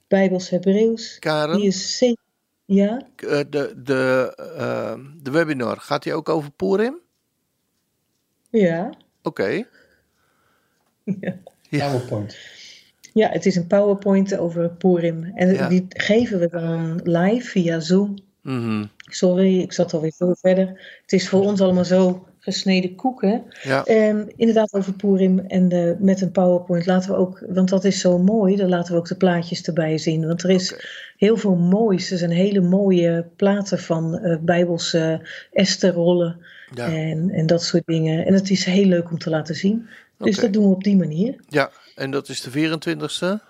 Bijbels Hebreeuws. Karen? Die is zeker. Ja, Eh, de, de, eh, de webinar, gaat die ook over Purim? ja. Oké. Ja. PowerPoint. Ja, het is een PowerPoint over Purim. En Ja. die geven we dan live via Zoom. Mhm. Sorry, ik zat alweer veel verder. Het is voor ons allemaal zo gesneden koeken. Ja. En inderdaad over Purim en de, met een PowerPoint laten we ook, want dat is zo mooi, dan laten we ook de plaatjes erbij zien. Want er is. Heel veel moois. Er zijn hele mooie platen van eh Bijbelse Estherrollen Ja. en, en dat soort dingen. En het is heel leuk om te laten zien. Dus dat doen we op die manier. ja, en dat is de 24ste.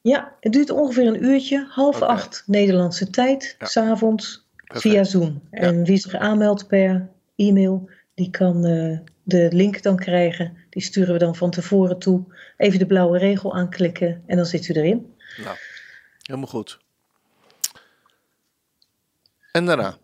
Ja, het duurt ongeveer een uurtje, half Oké. acht Nederlandse tijd, Ja. s'avonds via Zoom. En wie zich aanmeldt per e-mail, die kan eh, de link dan krijgen. Die sturen we dan van tevoren toe. Even de blauwe regel aanklikken en dan zit u erin. Nou, Helemaal goed. En daarna?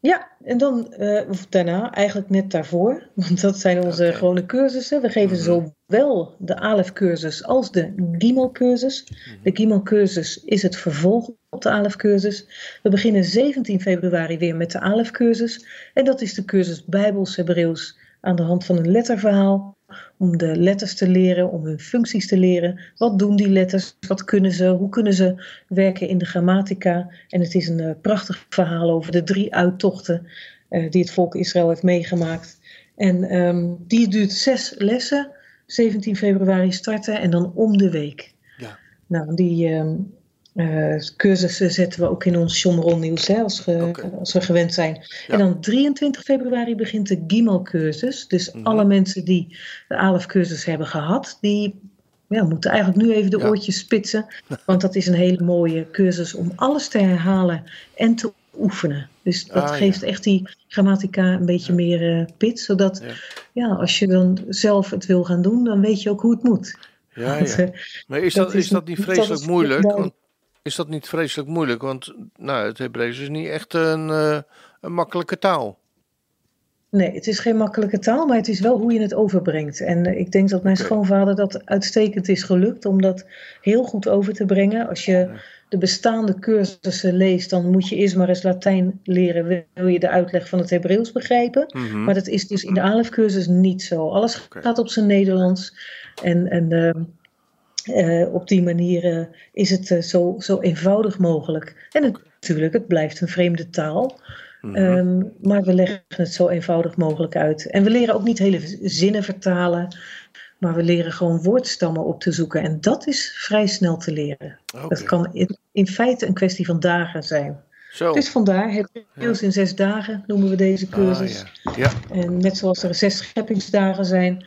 Ja, en dan, of daarna, eigenlijk net daarvoor, want dat zijn onze Oké. gewone cursussen. We geven zowel de ALEF-cursus als de GIMO-cursus. De GIMO-cursus is het vervolg op de ALEF-cursus. We beginnen 17 februari weer met de ALEF-cursus. En dat is de cursus Bijbels Hebreeuws aan de hand van een letterverhaal. Om de letters te leren, om hun functies te leren. Wat doen die letters? Wat kunnen ze? Hoe kunnen ze werken in de grammatica? En het is een eh, prachtig verhaal over de drie uittochten eh, die het volk Israël heeft meegemaakt. En ehm, die duurt zes lessen. 17 februari starten en dan om de week. Ja. Nou, die ehm, eh, cursussen zetten we ook in ons Shomron nieuws, hè, als, ge- als we gewend zijn. Ja. En dan 23 februari begint de Gimel-cursus. Dus Mhm. alle mensen die de ALEF-cursus hebben gehad, die ja, moeten eigenlijk nu even de Ja. oortjes spitsen. Want dat is een hele mooie cursus om alles te herhalen en te oefenen. Dus dat Ah, ja. geeft echt die grammatica een beetje meer eh, pit. Zodat Ja. als je dan zelf het wil gaan doen, dan weet je ook hoe het moet. Ja, ja. eh, Maar is dat dat, is is dat niet vreselijk moeilijk? Want, is dat niet vreselijk moeilijk? Want nou, het Hebreeuws is niet echt een, eh, een makkelijke taal. Nee, het is geen makkelijke taal, maar het is wel hoe je het overbrengt. En eh, ik denk dat mijn schoonvader dat uitstekend is gelukt om dat heel goed over te brengen. Als je de bestaande cursussen leest, dan moet je eerst maar eens Latijn leren. Wil je de uitleg van het Hebreeuws begrijpen? Mhm. Maar dat is dus in de ALEF-cursus niet zo. Alles gaat op zijn Nederlands. En, en ehm, eh, op die manier eh, is het eh, zo, zo eenvoudig mogelijk. En het- natuurlijk, het blijft een vreemde taal. Mhm. Ehm, maar we leggen het zo eenvoudig mogelijk uit. En we leren ook niet hele zinnen vertalen. Maar we leren gewoon woordstammen op te zoeken. En dat is vrij snel te leren. Dat kan in, in feite een kwestie van dagen zijn. Zo. Dus vandaar, het Hebreeuws in zes dagen noemen we deze cursus. Ah, ja. ja. En net zoals er zes scheppingsdagen zijn,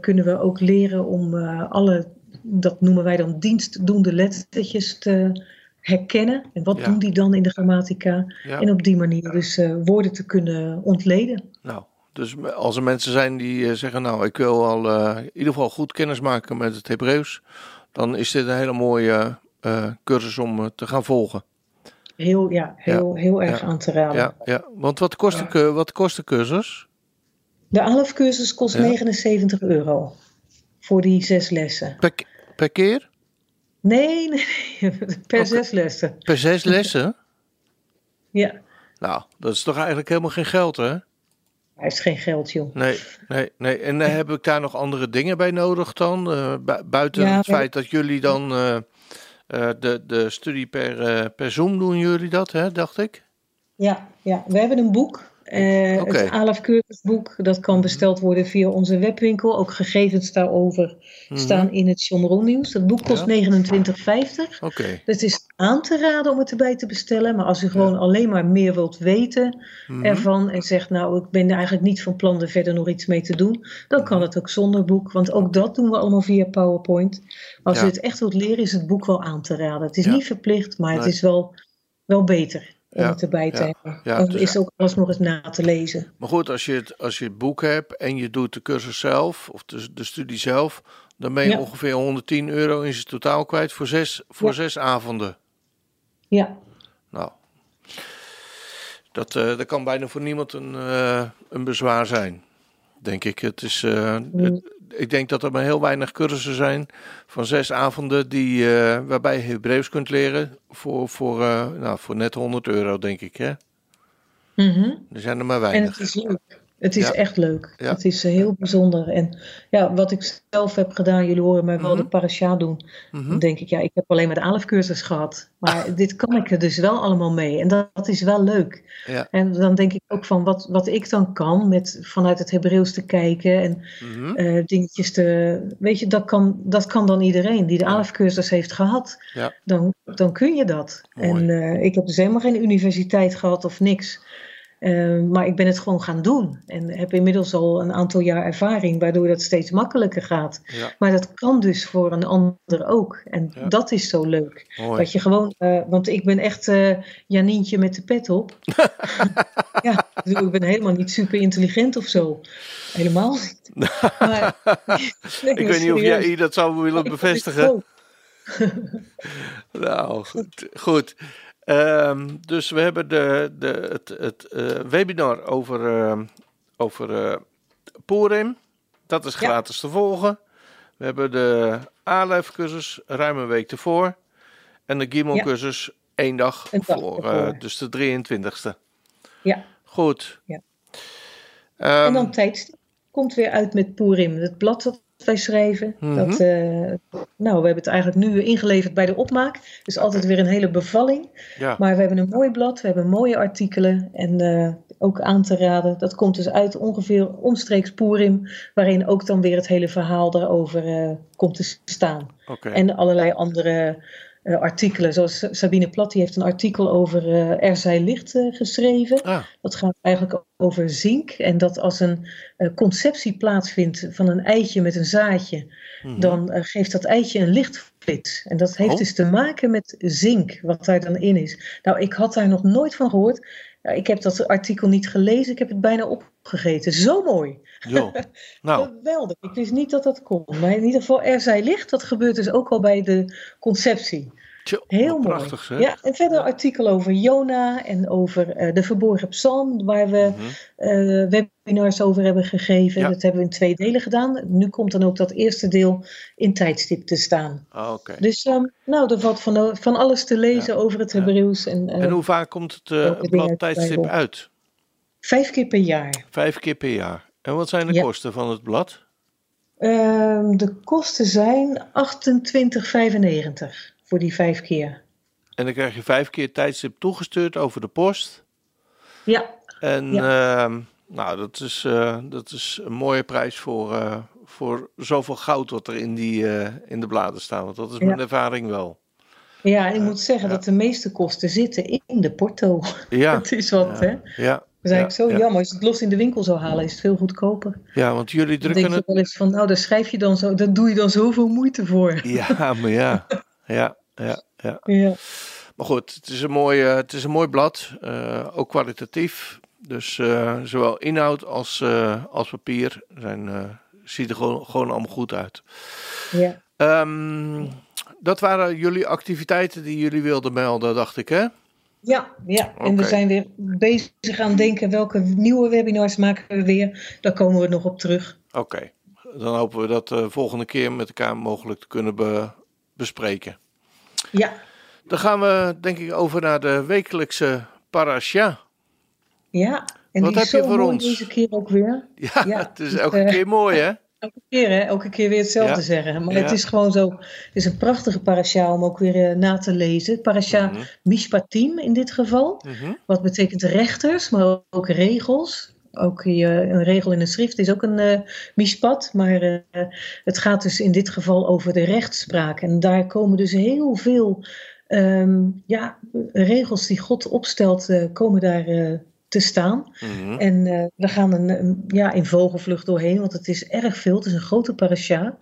kunnen we ook leren om alle, dat noemen wij dan dienstdoende lettertjes te herkennen. En wat Ja. doen die dan in de grammatica? Ja. En op die manier dus eh, woorden te kunnen ontleden. Nou, dus als er mensen zijn die eh, zeggen, nou, ik wil al eh, in ieder geval goed kennis maken met het Hebreeuws, dan is dit een hele mooie eh, cursus om te gaan volgen. Heel, ja, heel, heel erg Ja. aan te raden. Ja, ja. Want wat kost, de, wat kost de cursus? De ALEF-cursus kost Ja. 79 euro voor die zes lessen. Per, per keer? Nee, nee, per zes lessen. Per zes lessen? Ja, Nou, dat is toch eigenlijk helemaal geen geld, hè? hij heeft geen geld, joh. Nee, nee, nee. En eh, heb ik daar nog andere dingen bij nodig dan? Eh, bu- buiten Ja, het feit dat jullie dan eh, de, de studie per, per Zoom doen jullie dat, hè, dacht ik? Ja, ja, we hebben een boek. Eh. Het ALAF cursusboek. Dat kan besteld worden via onze webwinkel. Ook gegevens daarover staan in het Shomron nieuws. Dat boek kost Mhm. Ja. 29,50. Oké. Het is aan te raden om het erbij te bestellen. Maar als u gewoon alleen maar meer wilt weten Mhm. ervan. En zegt nou ik ben er eigenlijk niet van plan er verder nog iets mee te doen. Dan kan het ook zonder boek. Want ook dat doen we allemaal via PowerPoint. Maar als Ja. u het echt wilt leren is het boek wel aan te raden. Het is niet verplicht. Maar het is wel, wel beter om Ja, het erbij te ja, hebben. ja, Dan dus- is ook alles nog eens na te lezen. Maar goed, als je, het, als je het boek hebt en je doet de cursus zelf, of de, de studie zelf, dan ben je Ja. ongeveer 110 euro in zijn totaal kwijt voor zes, voor zes avonden. Ja, Nou, dat, eh, dat kan bijna voor niemand een, eh, een bezwaar zijn, denk ik. Het is, eh, het- ik denk dat er maar heel weinig cursussen zijn van zes avonden die, eh, waarbij je Hebreeuws kunt leren voor, voor, eh, nou, voor net 100 euro, denk ik. Hè? Mhm. Er zijn er maar en weinig. het is leuk. Het is Ja. echt leuk. Ja. Het is eh, heel bijzonder. En ja, wat ik zelf heb gedaan, jullie horen mij wel Mhm. de parasha doen. Mhm. Dan denk ik, ja, ik heb alleen maar de ALF-cursus gehad. Maar dit kan ik er dus wel allemaal mee. En dat, dat is wel leuk. Ja. En dan denk ik ook van wat, wat ik dan kan, met vanuit het Hebreeuws te kijken en Mhm. eh, dingetjes te. Weet je, dat kan, dat kan dan iedereen die de Ja. ALF-cursus heeft gehad. Dan, dan kun je dat. Mooi. En eh, ik heb dus helemaal geen universiteit gehad of niks. Eh, maar ik ben het gewoon gaan doen. En heb inmiddels al een aantal jaar ervaring, waardoor dat steeds makkelijker gaat. Ja. Maar dat kan dus voor een ander ook. En Ja. dat is zo leuk. Mooi. Dat je gewoon, eh, want ik ben echt eh Janientje met de pet op. ja, ik ben helemaal niet super intelligent of zo. Helemaal niet. Maar, nee, ik weet niet of jij dat zou willen bevestigen. Nou, goed. goed. Ehm, dus we hebben de, de, het, het eh, webinar over, ehm, over eh, Purim. Dat is Ja. gratis te volgen. We hebben de A-Life-cursus ruim een week ervoor. En de Gimel-cursus één dag dag voor, eh, dus de 23ste. Ja. Goed. Ja. Ehm, en dan tijdstip komt weer uit met Purim. Het blad dat wij schrijven. Mhm. dat, eh, nou, we hebben het eigenlijk nu ingeleverd bij de opmaak. Dus altijd weer een hele bevalling. ja. Maar we hebben een mooi blad, we hebben mooie artikelen. En eh, ook aan te raden, dat komt dus uit ongeveer omstreeks Purim. Waarin ook dan weer het hele verhaal daarover eh, komt te staan. Oké. En allerlei andere eh, artikelen. Zoals Sabine Plat, die heeft een artikel over eh, Er zij licht eh, geschreven. Ah, Dat gaat eigenlijk over zink. En dat als een eh, conceptie plaatsvindt van een eitje met een zaadje, mhm. dan eh, geeft dat eitje een lichtflits. En dat heeft Oh. dus te maken met zink, wat daar dan in is. Nou, ik had daar nog nooit van gehoord. Ik heb dat artikel niet gelezen, ik heb het bijna opgegeten. Zo mooi. Jo. Nou, Geweldig. Ik wist niet dat dat kon. Maar in ieder geval, er zij licht, dat gebeurt dus ook al bij de conceptie. Heel mooi. prachtig zeg. Ja, en verder artikel over Jona en over eh, de verborgen psalm, waar we Mhm. eh, webinars over hebben gegeven. Ja. Dat hebben we in twee delen gedaan. Nu komt dan ook dat eerste deel in tijdstip te staan. Ah, Oké. Dus ehm, nou, er valt van, van alles te lezen over het Ja. Hebreeuws. En, eh, En hoe vaak komt het blad tijdstip uit? Vijf keer per jaar. Vijf keer per jaar. En wat zijn de kosten van het blad? Ehm, de kosten zijn 28,95 voor die vijf keer. En dan krijg je vijf keer tijdstip toegestuurd over de post. Ja, En ehm, nou, dat is, eh, dat is een mooie prijs voor, eh, voor zoveel goud wat er in, die, eh, in de bladen staat. Want dat is mijn Ja. ervaring wel. ja ik moet zeggen ja. dat de meeste kosten zitten in de porto. Ja, Het is wat, hè? Dat ja, ja, is eigenlijk zo ja. jammer. Als je het los in de winkel zou halen, is het veel goedkoper. ja, want jullie Dan drukken denk je het. wel eens van, nou, daar schrijf je dan zo, daar doe je dan zoveel moeite voor. Ja, maar ja. Ja, ja, ja. Ja, Maar goed, het is een mooi, eh, het is een mooi blad. eh, ook kwalitatief. Dus eh, zowel inhoud als, als papier zijn, ziet er gewoon, gewoon allemaal goed uit. ja. Ehm, dat waren jullie activiteiten die jullie wilden melden, dacht ik, hè? Ja, ja. en we zijn weer bezig aan denken welke nieuwe webinars maken we weer. Daar komen we nog op terug. Oké, dan hopen we dat de volgende keer met elkaar mogelijk te kunnen be- bespreken. Ja, Dan gaan we, denk ik, over naar de wekelijkse parasha. ja. En Wat die heb is je voor ons? deze keer ook weer. Ja, Ja, het is elke eh, keer mooi, hè? Elke keer, hè? Elke keer weer hetzelfde Ja. zeggen. Maar Ja. het is gewoon zo. Het is een prachtige parasha om ook weer eh, na te lezen. Parasha Mhm. Mishpatim in dit geval. Mhm. Wat betekent rechters, maar ook regels. Ook een regel in een schrift is ook een eh mishpat. Maar eh, het gaat dus in dit geval over de rechtspraak. En daar komen dus heel veel ehm, ja, regels die God opstelt, eh, komen daar te staan. Mhm. En we gaan een, een- ja, in vogelvlucht doorheen, want het is erg veel. Het is een grote parasha.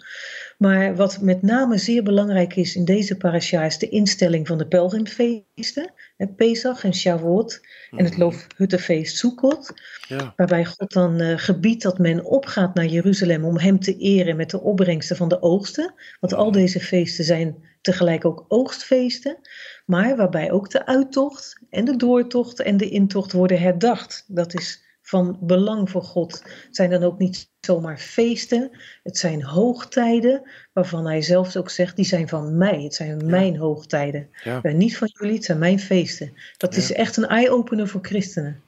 Maar wat met name zeer belangrijk is in deze parasha is de instelling van de pelgrimfeesten. Pesach en Shavuot en het Mhm. Loofhuttenfeest Sukkot. Ja. Waarbij God dan eh, gebiedt dat men opgaat naar Jeruzalem om hem te eren met de opbrengsten van de oogsten. Want al deze feesten zijn tegelijk ook oogstfeesten. Maar waarbij ook de uittocht en de doortocht en de intocht worden herdacht. Dat is van belang voor God. Het zijn dan ook niet zomaar feesten. Het zijn hoogtijden waarvan hij zelfs ook zegt, die zijn van mij. Het zijn mijn hoogtijden. Ja. Niet van jullie, het zijn mijn feesten. Dat Ja. is echt een eye-opener voor christenen.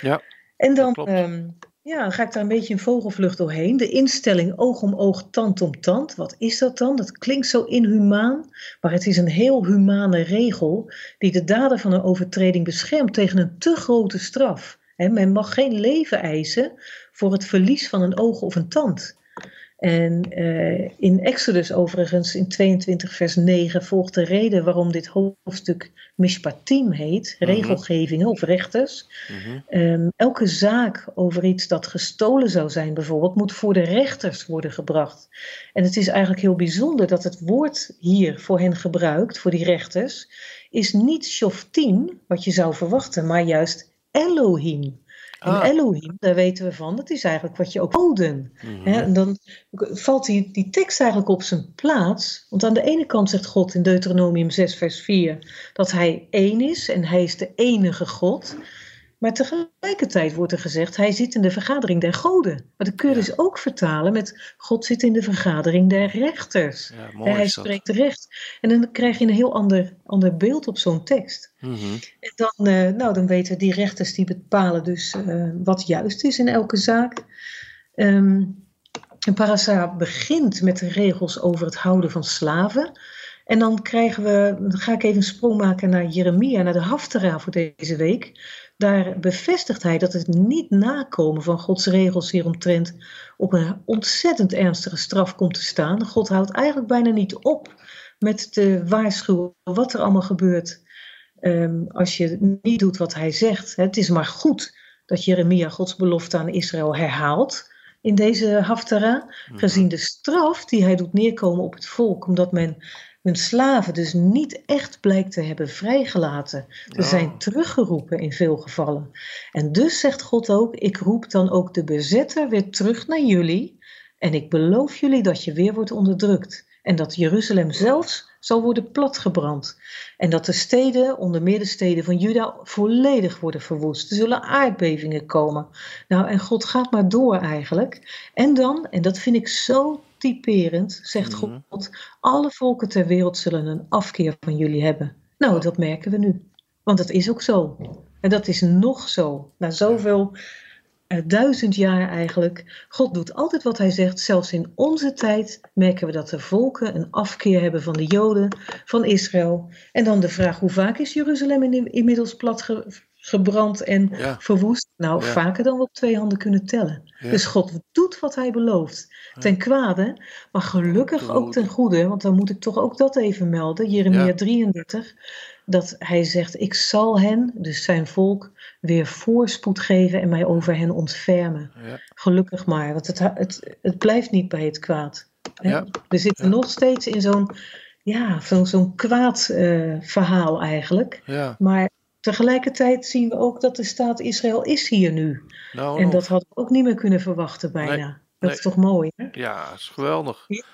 Ja, En dan ehm, ja, dan ga ik daar een beetje in vogelvlucht doorheen. De instelling oog om oog, tand om tand. Wat is dat dan? Dat klinkt zo inhumaan, maar het is een heel humane regel die de dader van een overtreding beschermt tegen een te grote straf. Men mag geen leven eisen voor het verlies van een oog of een tand. En eh, in Exodus overigens, in 22 vers 9, volgt de reden waarom dit hoofdstuk Mishpatim heet, Mhm. regelgevingen of rechters. Mhm. Ehm, elke zaak over iets dat gestolen zou zijn, bijvoorbeeld, moet voor de rechters worden gebracht. En het is eigenlijk heel bijzonder dat het woord hier voor hen gebruikt, voor die rechters, is niet shoftim, wat je zou verwachten, maar juist Elohim. En Ah. Elohim, daar weten we van, dat is eigenlijk wat je ook goden. Mhm. En dan valt die, die tekst eigenlijk op zijn plaats. Want aan de ene kant zegt God in Deuteronomium 6, vers 4 dat hij één is en hij is de enige God. Maar tegelijkertijd wordt er gezegd, hij zit in de vergadering der goden. Maar dat kun je Ja. dus ook vertalen met, God zit in de vergadering der rechters. Ja, hij spreekt recht. En dan krijg je een heel ander, ander beeld op zo'n tekst. Mhm. En dan, eh, nou, dan weten we, die rechters die bepalen dus eh, wat juist is in elke zaak. Ehm en Parasa begint met de regels over het houden van slaven. En dan krijgen we, dan ga ik even een sprong maken naar Jeremia, naar de Haftara voor deze week. Daar bevestigt hij dat het niet nakomen van Gods regels hieromtrent op een ontzettend ernstige straf komt te staan. God houdt eigenlijk bijna niet op met te waarschuwen wat er allemaal gebeurt Ehm, als je niet doet wat hij zegt. Het is maar goed dat Jeremia Gods belofte aan Israël herhaalt in deze Haftara, gezien de straf die hij doet neerkomen op het volk, omdat men hun slaven dus niet echt blijkt te hebben vrijgelaten. Ze Oh. zijn teruggeroepen in veel gevallen. En dus zegt God ook, ik roep dan ook de bezetter weer terug naar jullie en ik beloof jullie dat je weer wordt onderdrukt. En dat Jeruzalem zelfs zal worden platgebrand. En dat de steden, onder meer de steden van Juda, volledig worden verwoest. Er zullen aardbevingen komen. Nou, en God gaat maar door eigenlijk. En dan, en dat vind ik zo typerend, zegt Mhm. God, alle volken ter wereld zullen een afkeer van jullie hebben. Nou, dat merken we nu. Want dat is ook zo. En dat is nog zo. Na zoveel eh, duizend jaar eigenlijk. God doet altijd wat hij zegt. Zelfs in onze tijd merken we dat de volken een afkeer hebben van de Joden, van Israël. En dan de vraag: hoe vaak is Jeruzalem in- inmiddels plat ge- gebrand en Ja. verwoest? Nou, Ja. vaker dan we op twee handen kunnen tellen. Ja. Dus God doet wat hij belooft. Ten kwade, maar gelukkig ook ten goede. Want dan moet ik toch ook dat even melden. Jeremia Ja. 33. Dat hij zegt: Ik zal hen, dus zijn volk, weer voorspoed geven en mij over hen ontfermen. Gelukkig maar, want het, het, het blijft niet bij het kwaad. hè. We zitten nog steeds in zo'n ja, zo'n zo'n kwaad eh, verhaal eigenlijk. Ja, Maar tegelijkertijd zien we ook dat de staat Israël is hier nu. nou en dat hadden we ook niet meer kunnen verwachten bijna. Nee, Dat nee. is toch mooi, hè? Ja, dat is geweldig. Ja.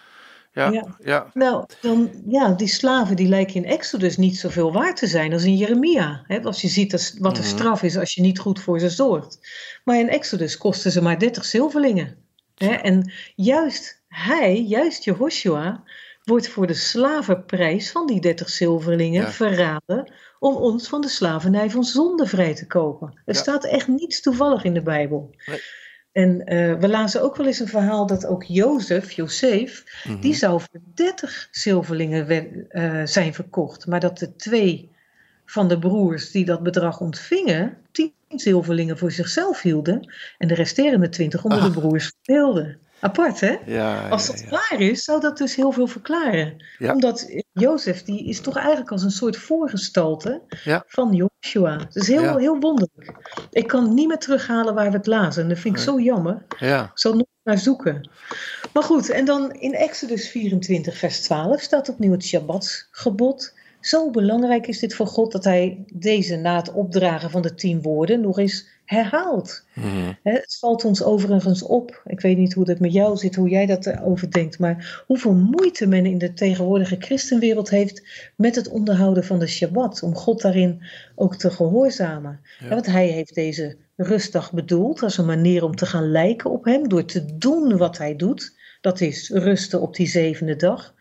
Ja, Ja. ja. Nou, dan, ja, die slaven die lijken in Exodus niet zoveel waard te zijn als in Jeremia. Hè? Als je ziet dat- wat de Mhm. straf is als je niet goed voor ze zorgt. Maar in Exodus kosten ze maar 30 zilverlingen. Hè? En juist hij, juist Jehoshua, wordt voor de slavenprijs van die 30 zilverlingen Ja. verraden om ons van de slavernij van zonde vrij te kopen. Er Ja. staat echt niets toevallig in de Bijbel. Nee. En eh, we lazen ook wel eens een verhaal dat ook Jozef, Jozef, Mhm. die zou voor 30 zilverlingen we- eh, zijn verkocht. Maar dat de twee van de broers die dat bedrag ontvingen, 10 zilverlingen voor zichzelf hielden. En de resterende 20 onder Ah. de broers verdeelden. Apart, hè? Ja, Als dat ja. waar is, zou dat dus heel veel verklaren. Omdat Jozef, die is toch eigenlijk als een soort voorgestalte van Joshua. Het is heel, heel wonderlijk. Ik kan niet meer terughalen waar we het lazen. En dat vind ik zo jammer. Ja, Ik zal nog naar zoeken. Maar goed, en dan in Exodus 24, vers 12 staat opnieuw het Shabbatsgebod. Zo belangrijk is dit voor God dat hij deze na het opdragen van de tien woorden nog eens herhaalt. Mhm. Het valt ons overigens op. Ik weet niet hoe dat met jou zit, hoe jij dat erover denkt. Maar hoeveel moeite men in de tegenwoordige christenwereld heeft met het onderhouden van de Shabbat. Om God daarin ook te gehoorzamen. Ja. Ja, Want hij heeft deze rustdag bedoeld als een manier om te gaan lijken op hem. Door te doen wat hij doet. Dat is rusten op die zevende dag.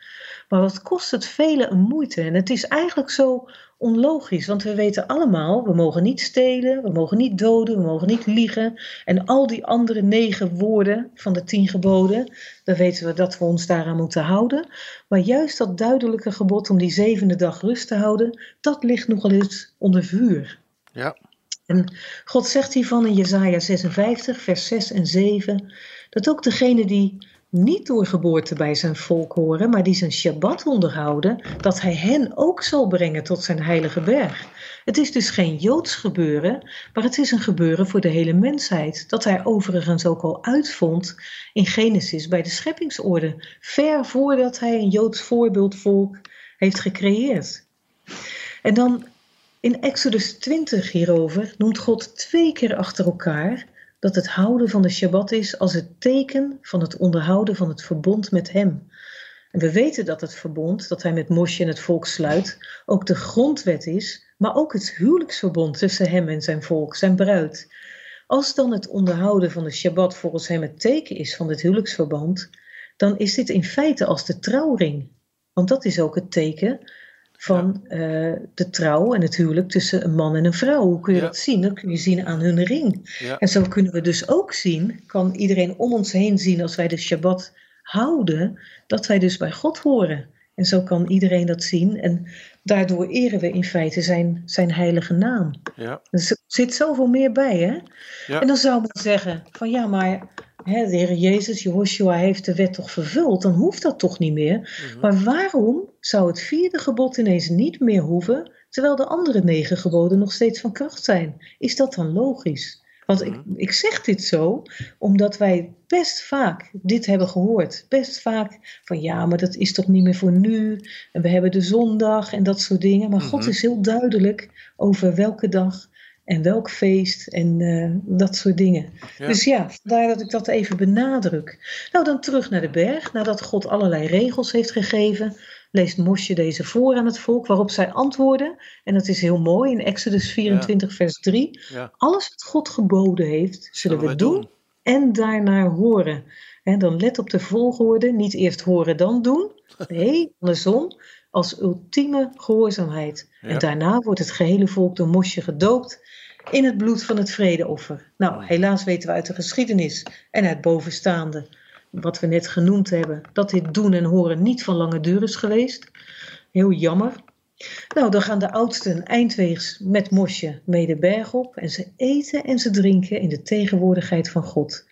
Maar wat kost het velen een moeite? En het is eigenlijk zo onlogisch, want we weten allemaal, we mogen niet stelen, we mogen niet doden, we mogen niet liegen. En al die andere negen woorden van de tien geboden, dan weten we dat we ons daaraan moeten houden. Maar juist dat duidelijke gebod om die zevende dag rust te houden, dat ligt nogal eens onder vuur. ja. En God zegt hiervan in Jesaja 56, vers 6 en 7, dat ook degenen die niet door geboorte bij zijn volk horen, maar die zijn Shabbat onderhouden, dat hij hen ook zal brengen tot zijn heilige berg. Het is dus geen Joods gebeuren, maar het is een gebeuren voor de hele mensheid, dat hij overigens ook al uitvond in Genesis bij de scheppingsorde, ver voordat hij een Joods voorbeeldvolk heeft gecreëerd. En dan In Exodus 20 hierover noemt God twee keer achter elkaar dat het houden van de Shabbat is als het teken van het onderhouden van het verbond met Hem. En we weten dat het verbond dat Hij met Mosje en het volk sluit ook de grondwet is, maar ook het huwelijksverbond tussen Hem en zijn volk, zijn bruid. Als dan het onderhouden van de Shabbat volgens Hem het teken is van dit huwelijksverband, dan is dit in feite als de trouwring. Want dat is ook het teken van eh, de trouw en het huwelijk tussen een man en een vrouw. Hoe kun je Ja. dat zien? Dat kun je zien aan hun ring. Ja. En zo kunnen we dus ook zien, kan iedereen om ons heen zien als wij de Shabbat houden, dat wij dus bij God horen. En zo kan iedereen dat zien. En daardoor eren we in feite zijn, zijn heilige naam. Ja. Dus er zit zoveel meer bij, hè? Ja. En dan zou men zeggen: van ja, maar hè, de Heer Jezus, Jehoshua, heeft de wet toch vervuld, dan hoeft dat toch niet meer. Mhm. Maar waarom zou het vierde gebod ineens niet meer hoeven, terwijl de andere negen geboden nog steeds van kracht zijn? Is dat dan logisch? Want ik, Mhm. ik zeg dit zo omdat wij best vaak dit hebben gehoord. Best vaak van ja, maar dat is toch niet meer voor nu. En we hebben de zondag en dat soort dingen. Maar God Mhm. is heel duidelijk over welke dag en welk feest en eh, dat soort dingen. Ja. Dus ja, vandaar dat ik dat even benadruk. Nou, dan terug naar de berg. Nadat God allerlei regels heeft gegeven, leest Mosje deze voor aan het volk, waarop zij antwoorden. En dat is heel mooi in Exodus 24, vers 3. Ja. Alles wat God geboden heeft, zullen we doen en daarnaar horen. En dan let op de volgorde, niet eerst horen dan doen. Nee, andersom, als ultieme gehoorzaamheid. Ja. En daarna wordt het gehele volk door Mosje gedoopt in het bloed van het vredeoffer. Nou, helaas weten we uit de geschiedenis en uit bovenstaande, wat we net genoemd hebben, dat dit doen en horen niet van lange duur is geweest. Heel jammer. Nou, dan gaan de oudsten eindweegs met Mosje mee de berg op en ze eten en ze drinken in de tegenwoordigheid van God.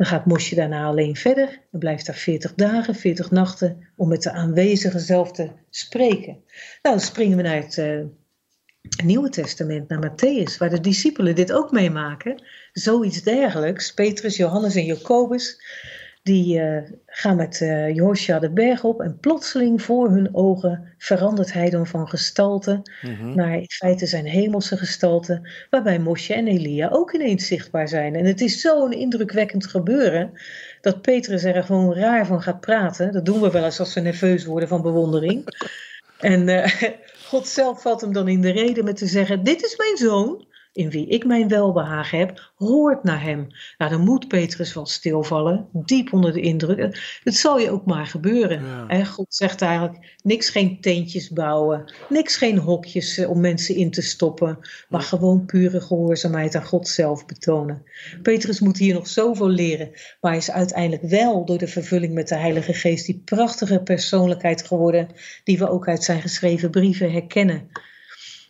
Dan gaat Mosje daarna alleen verder en blijft daar 40 dagen, 40 nachten om met de aanwezigen zelf te spreken. Nou, dan springen we naar het eh, Nieuwe Testament, naar Matthäus, waar de discipelen dit ook meemaken. Zoiets dergelijks. Petrus, Johannes en Jacobus, die eh, gaan met Joshua de berg op en plotseling voor hun ogen verandert hij dan van gestalte Mhm. naar in feite zijn hemelse gestalte, waarbij Mosje en Elia ook ineens zichtbaar zijn. En het is zo'n indrukwekkend gebeuren dat Petrus er gewoon raar van gaat praten. Dat doen we wel eens als we nerveus worden van bewondering. En eh, God zelf valt hem dan in de reden met te zeggen: Dit is mijn zoon, in wie ik mijn welbehagen heb, hoort naar hem. Nou, dan moet Petrus wel stilvallen, diep onder de indruk. Het zal je ook maar gebeuren. Ja. hè. God zegt eigenlijk: niks geen tentjes bouwen, niks geen hokjes eh, om mensen in te stoppen, maar gewoon pure gehoorzaamheid aan God zelf betonen. Petrus moet hier nog zoveel leren, maar hij is uiteindelijk wel door de vervulling met de Heilige Geest die prachtige persoonlijkheid geworden, die we ook uit zijn geschreven brieven herkennen.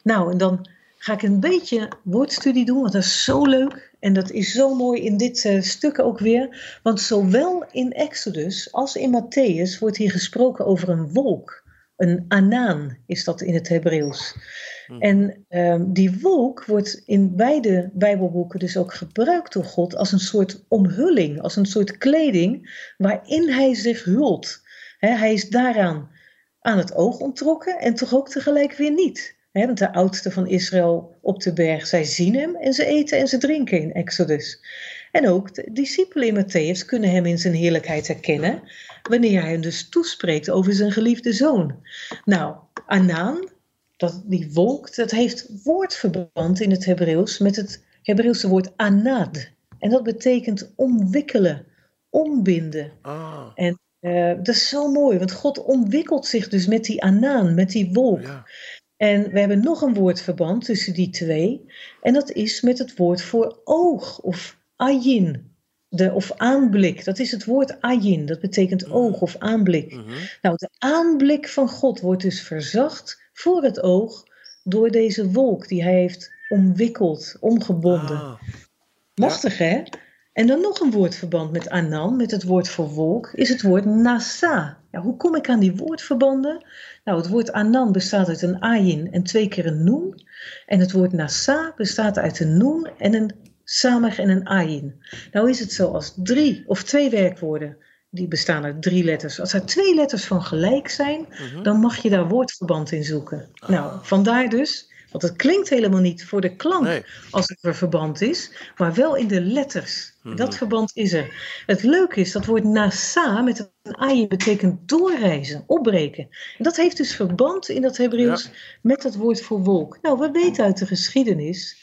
Nou, en dan ga ik een beetje woordstudie doen, want dat is zo leuk. En dat is zo mooi in dit eh, stuk ook weer. Want zowel in Exodus als in Matthäus wordt hier gesproken over een wolk. Een anaan is dat in het Hebreeuws. En ehm, die wolk wordt in beide Bijbelboeken dus ook gebruikt door God als een soort omhulling, als een soort kleding waarin hij zich hult. Hij is daaraan aan het oog onttrokken en toch ook tegelijk weer niet. Want de oudsten van Israël op de berg, zij zien hem en ze eten en ze drinken in Exodus. En ook de discipelen in Matthäus kunnen hem in zijn heerlijkheid herkennen, wanneer hij hem dus toespreekt over zijn geliefde zoon. Nou, Anaan, dat, die wolk, dat heeft woordverband in het Hebreeuws met het Hebreeuwse woord anad. En dat betekent omwikkelen, ombinden. Ah, En eh, dat is zo mooi, want God omwikkelt zich dus met die anaan, met die wolk. ja. En we hebben nog een woordverband tussen die twee. En dat is met het woord voor oog of ayin. De, of aanblik. Dat is het woord ayin. Dat betekent oog of aanblik. Mhm. Nou, de aanblik van God wordt dus verzacht voor het oog door deze wolk die hij heeft omwikkeld, omgebonden. Ah, Machtig, hè? En dan nog een woordverband met Anan, met het woord voor wolk, is het woord Nasa. Ja, hoe kom ik aan die woordverbanden? Nou, het woord Anan bestaat uit een ayin en twee keer een noen. En het woord Nasa bestaat uit een noen en een samig en een ayin. Nou is het zo als drie of twee werkwoorden, die bestaan uit drie letters. Als er twee letters van gelijk zijn, mhm. dan mag je daar woordverband in zoeken. Nou, vandaar dus Want het klinkt helemaal niet voor de klank Nee. als er verband is, maar wel in de letters. Dat verband is er. Het leuke is, dat woord nasa met een ayin betekent doorreizen, opbreken. En dat heeft dus verband in dat Hebreeuws met het woord voor wolk. Nou, we weten uit de geschiedenis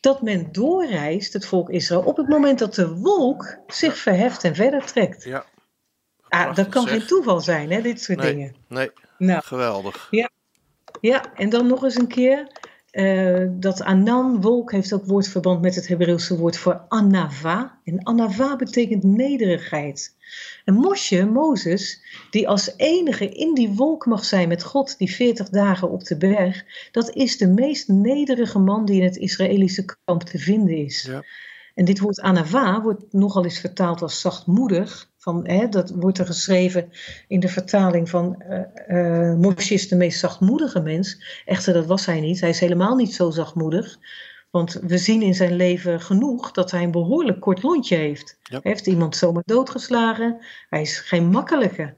dat men doorreist, het volk Israël, op het moment dat de wolk zich verheft en verder trekt. Ja, Ah, dat kan zeg. geen toeval zijn, hè, dit soort nee, dingen. nee, Nou, geweldig. ja, en dan nog eens een keer. Eh, dat Anan, wolk, heeft ook woordverband met het Hebreeuwse woord voor Anava. En Anava betekent nederigheid. En Mosje, Mozes, die als enige in die wolk mag zijn met God die 40 dagen op de berg, dat is de meest nederige man die in het Israëlische kamp te vinden is. Ja. En dit woord Anava wordt nogal eens vertaald als zachtmoedig. Van, hè, dat wordt er geschreven in de vertaling van eh, Moshe is de meest zachtmoedige mens. Echter, dat was hij niet. Hij is helemaal niet zo zachtmoedig. Want we zien in zijn leven genoeg dat hij een behoorlijk kort lontje heeft. Ja. Hij heeft iemand zomaar doodgeslagen. Hij is geen makkelijke.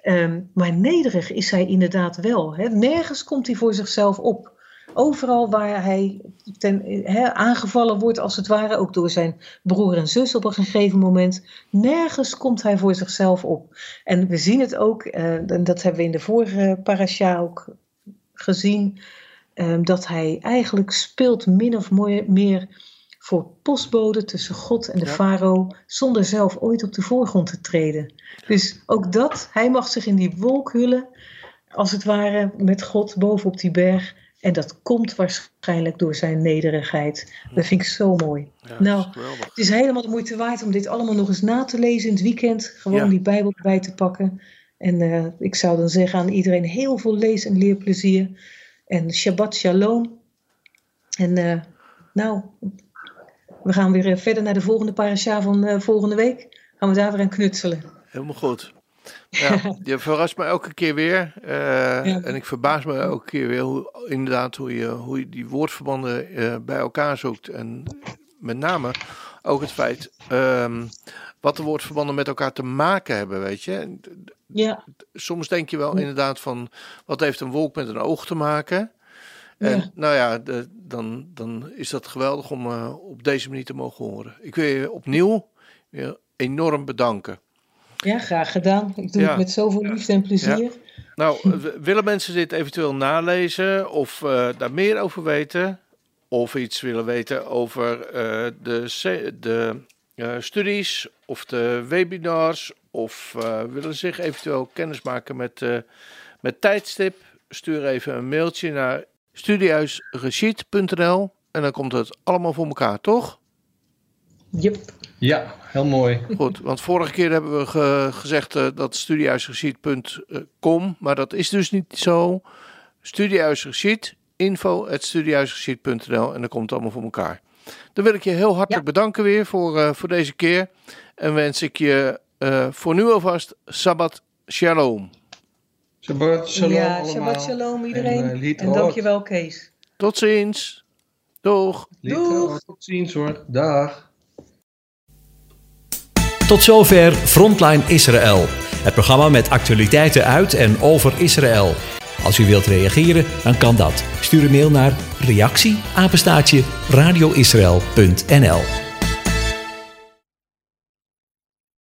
Ehm, maar nederig is hij inderdaad wel. Hè. Nergens komt hij voor zichzelf op. Overal waar hij ten, aangevallen wordt, als het ware, ook door zijn broer en zus op een gegeven moment, nergens komt hij voor zichzelf op. En we zien het ook, eh, en dat hebben we in de vorige parasha ook gezien, eh, dat hij eigenlijk speelt min of meer voor postbode tussen God en de Ja. farao, zonder zelf ooit op de voorgrond te treden. Dus ook dat, hij mag zich in die wolk hullen, als het ware, met God boven op die berg. En dat komt waarschijnlijk door zijn nederigheid. Dat vind ik zo mooi. Ja, Nou. Het is helemaal de moeite waard om dit allemaal nog eens na te lezen in het weekend. Gewoon Ja. die Bijbel erbij te pakken. En eh, ik zou dan zeggen aan iedereen heel veel lees- en leerplezier. En Shabbat Shalom. En eh, nou, we gaan weer eh, verder naar de volgende parasha van volgende week. Gaan we daar weer aan knutselen. Helemaal goed. Ja, je verrast me elke keer weer. eh, En ik verbaas me elke keer weer hoe, inderdaad hoe je, hoe je die woordverbanden eh, bij elkaar zoekt. En met name ook het feit ehm, wat de woordverbanden met elkaar te maken hebben, weet je. Ja, Soms denk je wel inderdaad van, wat heeft een wolk met een oog te maken? En Ja. nou ja, de- dan, dan is dat geweldig om eh, op deze manier te mogen horen. Ik wil je opnieuw weer enorm bedanken. Ja graag gedaan. Ik doe Ja. het met zoveel liefde en plezier. Nou, willen mensen dit eventueel nalezen of eh, daar meer over weten? Of iets willen weten over eh, de, de eh, studies of de webinars? Of willen zich eventueel kennis maken met, met tijdstip? Stuur even een mailtje naar studiehuisgeschied.nl en dan komt het allemaal voor elkaar, toch? Yep. Ja, heel mooi. Goed, want vorige keer hebben we ge- gezegd eh, dat studiehuisgeschied.com, maar dat is dus niet zo. Studiehuisgeschied, info studiehuisgeschied.nl en dan komt het allemaal voor elkaar. Dan wil ik je heel hartelijk bedanken weer voor, eh, voor deze keer en wens ik je eh, voor nu alvast Sabbat Shalom. Shabbat shalom ja, allemaal. Shabbat shalom iedereen. En, En, uh, dankjewel Kees. Tot ziens. Doeg. Doeg. Tot ziens hoor. Dag. Tot zover Frontline Israël. Het programma met actualiteiten uit en over Israël. Als u wilt reageren, dan kan dat. Stuur een mail naar reactie radioisrael.nl